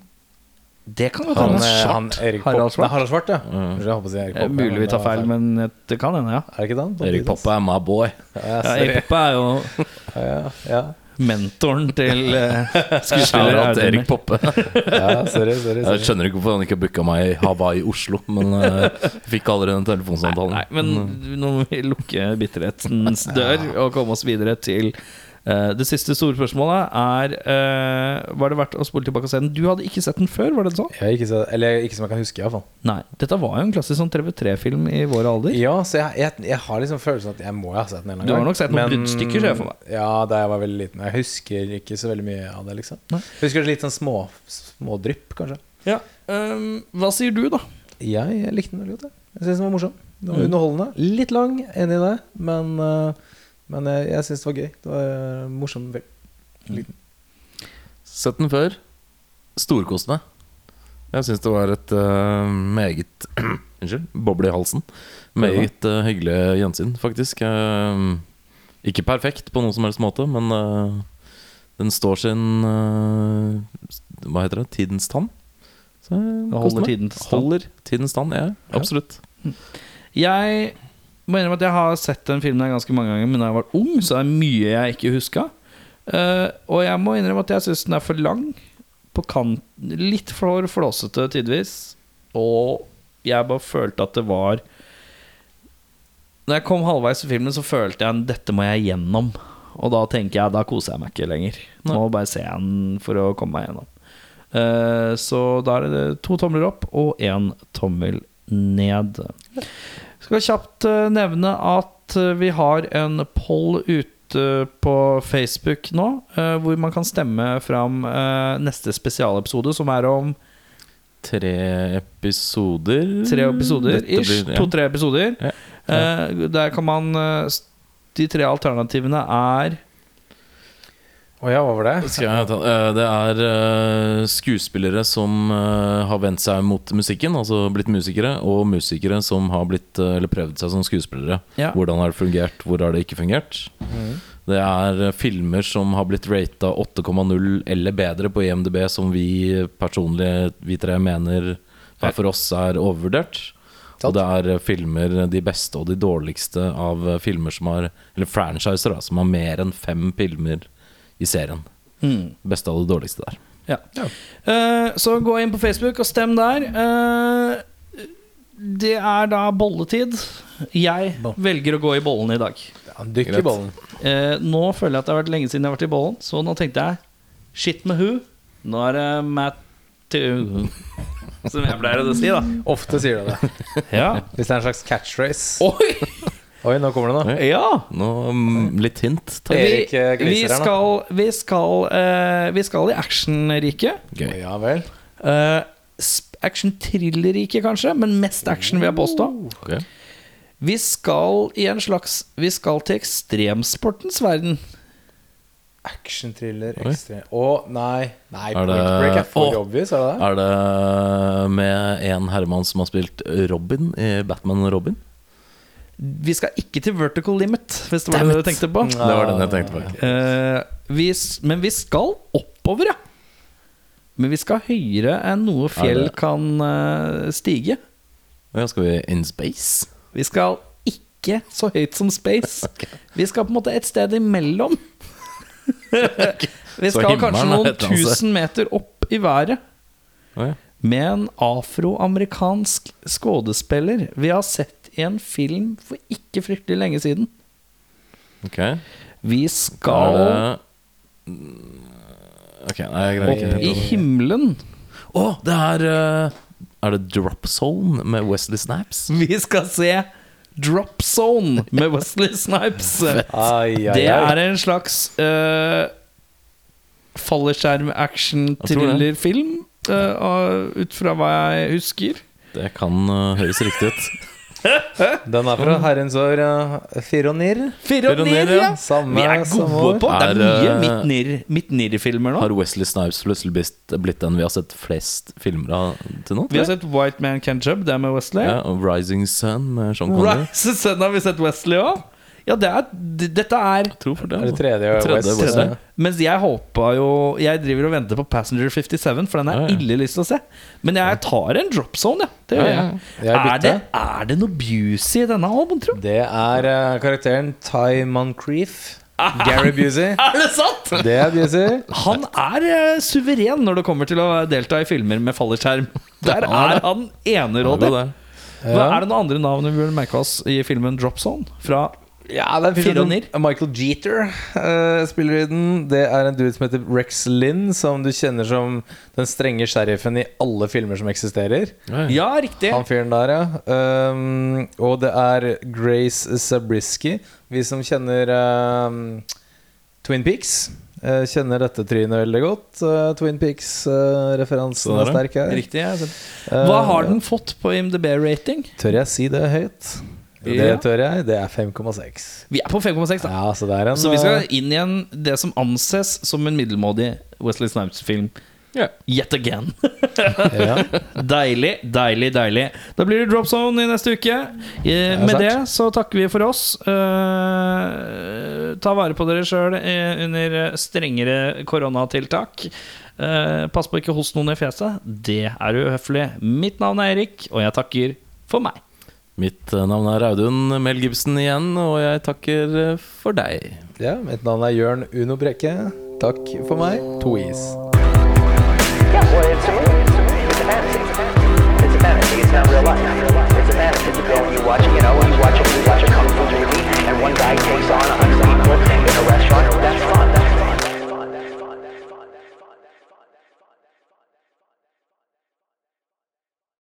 Det kan godt Han, hende. eh, han Erik Harald Svart? Nei, Harald Svart, ja. Mm. jeg håper å si Erik Eh, Popp. Mulig vi tar feil, men det kan hende, ja. Er det ikke den? Erik Poppe er my boy. Ja, ja. Erik Poppe er jo ja, ja. mentoren til uh, skuespiller Audun. Erik Poppe. ja, sorry, sorry, Jeg skjønner ikke hvorfor han ikke booka meg i Hawaii Oslo, men uh, fikk allerede den telefonsamtalen. Nei, men nå må vi lukke bitterhetens dør og komme oss videre til det siste store spørsmålet. Er eh, Var det verdt å spole tilbake og se den? Du hadde ikke sett den før, var det sånn? Jeg ikke, sett, eller ikke som jeg kan huske, iallfall. Nei. Dette var jo en klassisk sånn TV3-film i vår alder. Ja, så jeg, jeg, jeg har liksom følelsen at jeg må ha sett den en eller annen Du har nok sett noen bruddstykker, ser jeg for meg. Ja, da jeg var veldig liten. Jeg husker ikke så veldig mye av det, liksom. Nei. Jeg husker litt sånn små, smådrypp, kanskje. Ja. Um, hva sier du, da? Jeg likte den veldig godt. Jeg, jeg syns den var morsom. Den var Mm. underholdende. Litt lang, enig i det, men, uh, men jeg, jeg syns det var gøy. Det var uh, morsom film. Mm. Sett den før. Storkost meg. Jeg syns det var et uh, meget Unnskyld. Boble i halsen. Meget uh, hyggelig gjensyn, faktisk. Uh, ikke perfekt på noen som helst måte, men eh, den står sin eh, Hva heter det? Tidens tann? Så holder tiden tidens tann. Holder tidens tann, ja. Absolutt. Jeg må innrømme at jeg har sett den filmen her ganske mange ganger, men da jeg var ung, så er det mye jeg ikke huska. Uh, og jeg må innrømme at jeg syns den er for lang. På kant, litt for flåsete tidvis. Og jeg bare følte at det var Når jeg kom halvveis i filmen, så følte jeg at dette må jeg gjennom. Og da tenker jeg, da koser jeg meg ikke lenger. Nå må bare se den for å komme meg gjennom. Uh, så da er det to tomler opp og én tommel ned. Skal kjapt eh, nevne at eh, vi har en poll ute på Facebook nå, eh, hvor man kan stemme fram neste spesialepisode, som er om Tre episoder tre episoder. Ish. ja. To-tre episoder. Ja. Ja. der kan man De tre alternativene er Å ja, hva var det? Eh, det er eh, skuespillere som eh, har vendt seg mot musikken, altså blitt musikere, og musikere som har blitt, eller prøvd seg som skuespillere. Ja. Hvordan har det fungert, hvor har det ikke fungert? Det er filmer som har blitt rata 8,0 eller bedre på IMDb, som vi personlig, vi tre, mener hver for oss er overvurdert. Og det er filmer, de beste og de dårligste av filmer som har Eller franchiser, da, som har mer enn fem filmer i serien. Mm. Beste av det dårligste der. Ja. Eh, så gå inn på Facebook og stem der. Uh, det er da bolletid. Jeg velger å gå i bollen i dag. Ja, Dykk i bollen. Uh, nå føler jeg at det har vært lenge siden jeg har vært i bollen, så nå tenkte jeg shit med who. Nå er det Matthew Som jeg pleier å si, da. Ofte sier du det. Ja. Hvis det er en slags catchphrase. Oi! Oi, nå kommer det noe. Ja. Nå, mm, litt hint. Vi, Erik, eh, vi gliser her nå. skal, vi skal, uh, vi skal i actionriket. Gøy. Ja vel. Uh, Action-thriller-riket, kanskje, men mest action, vil jeg påstå. Okay. Vi skal i en slags Vi skal til ekstremsportens verden. Action-thriller, ekstrem Å, oh, nei. Nei, Er det- Break er for Å. obvious, er det det? Er det med en herremann som har spilt Robin i Batman og Robin? Vi skal ikke til vertical limit, hvis det var det du tenkte på. Det var den jeg tenkte på. Uh, vi, men vi skal oppover, ja. Men vi skal høyere enn noe fjell kan uh, stige. Ja, skal vi in space? Vi skal ikke så høyt som space. Vi skal på en måte et sted imellom. vi skal kanskje noen tusen meter opp i været. Ja. Med en afroamerikansk skuespiller vi har sett en film for ikke fryktelig lenge siden. Ok. Vi skal det Mm, Ok, nei, jeg greier opp i himmelen. Å, det er eh, Er det Drop Zone med Wesley Snaps? Vi skal se Drop Zone med Wesley Snipes. Det er en slags uh, fallskjerm-action-thriller-film. uh, ut fra hva jeg husker. Det kan uh, høres riktig ut. Den er fra herrens år Fironir. Fire og og nir, nir, ja. Samme, Vi er gode på Det er mye eh, midt-nir- midt-nir-filmer nå. Har Wesley Snipes plutselig blitt, blitt den vi har sett flest filmer av til nå? Vi har sett White Man Can Jump, det er med Wesley. ja, og Rising Sun med Sean Connery. Rising Sun har vi sett Wesley òg. Ja, det er, dette er Tror for det. Er det altså. tredje, Tredje? West, tredje. Mens jeg håpa jo Jeg driver og venter på Passenger 57, for den er Ja, ja. ille lyst til å se. Men jeg tar en drop zone, ja. Det gjør Ja, ja. jeg. Jeg Er det, er det noe Busey i denne albumen, tro? Det er uh, karakteren Ty Moncrief. Gary Busey. Er det sant?! Det er Busey. Han er uh, suveren når det kommer til å delta i filmer med fallskjerm. Der er han enerådig. Ja. er det noen andre navn vi burde merke oss i filmen Drop Zone? Fra Ja, det er en. Michael Jeter uh, spiller i den. Det er en dude som heter Rex Lynn, som du kjenner som den strenge sheriffen i alle filmer som eksisterer. Ja, ja. Riktig. Han fyren der, ja. Um, og det er Grace Zabriskie. Vi som kjenner um, Twin Peaks, Uh, kjenner dette trynet veldig godt. Uh, Twin Peaks-referansen uh, er er sterk her. Riktig, ja. Hva har den fått på IMDb-rating? Tør jeg si det høyt? Det tør jeg. Det er 5,6. Vi er på 5,6, da. Ja, så det er en Så vi skal eh, inn igjen det som anses som en middelmådig Wesley Snipes-film. Yeah. Yet again. ja. deilig, deilig, deilig. Da blir det Drop Zone i neste uke. Eh, med sant. det så takker vi for oss. Eh, ta vare på dere sjøl under strengere koronatiltak. Eh, pass på ikke host noen i fjeset. Det er uhøflig. Mitt navn er Erik, og jeg takker for meg. Mitt navn er Audun Mel Gibson igjen, og jeg takker for deg. Ja, mitt navn er Jørn Uno Brekke. Takk for meg. To is. Yeah, well, it's a movie. It's a movie. It's a fantasy. It's a fantasy. It's not real life. It's a fantasy. It's a film you watch. You know,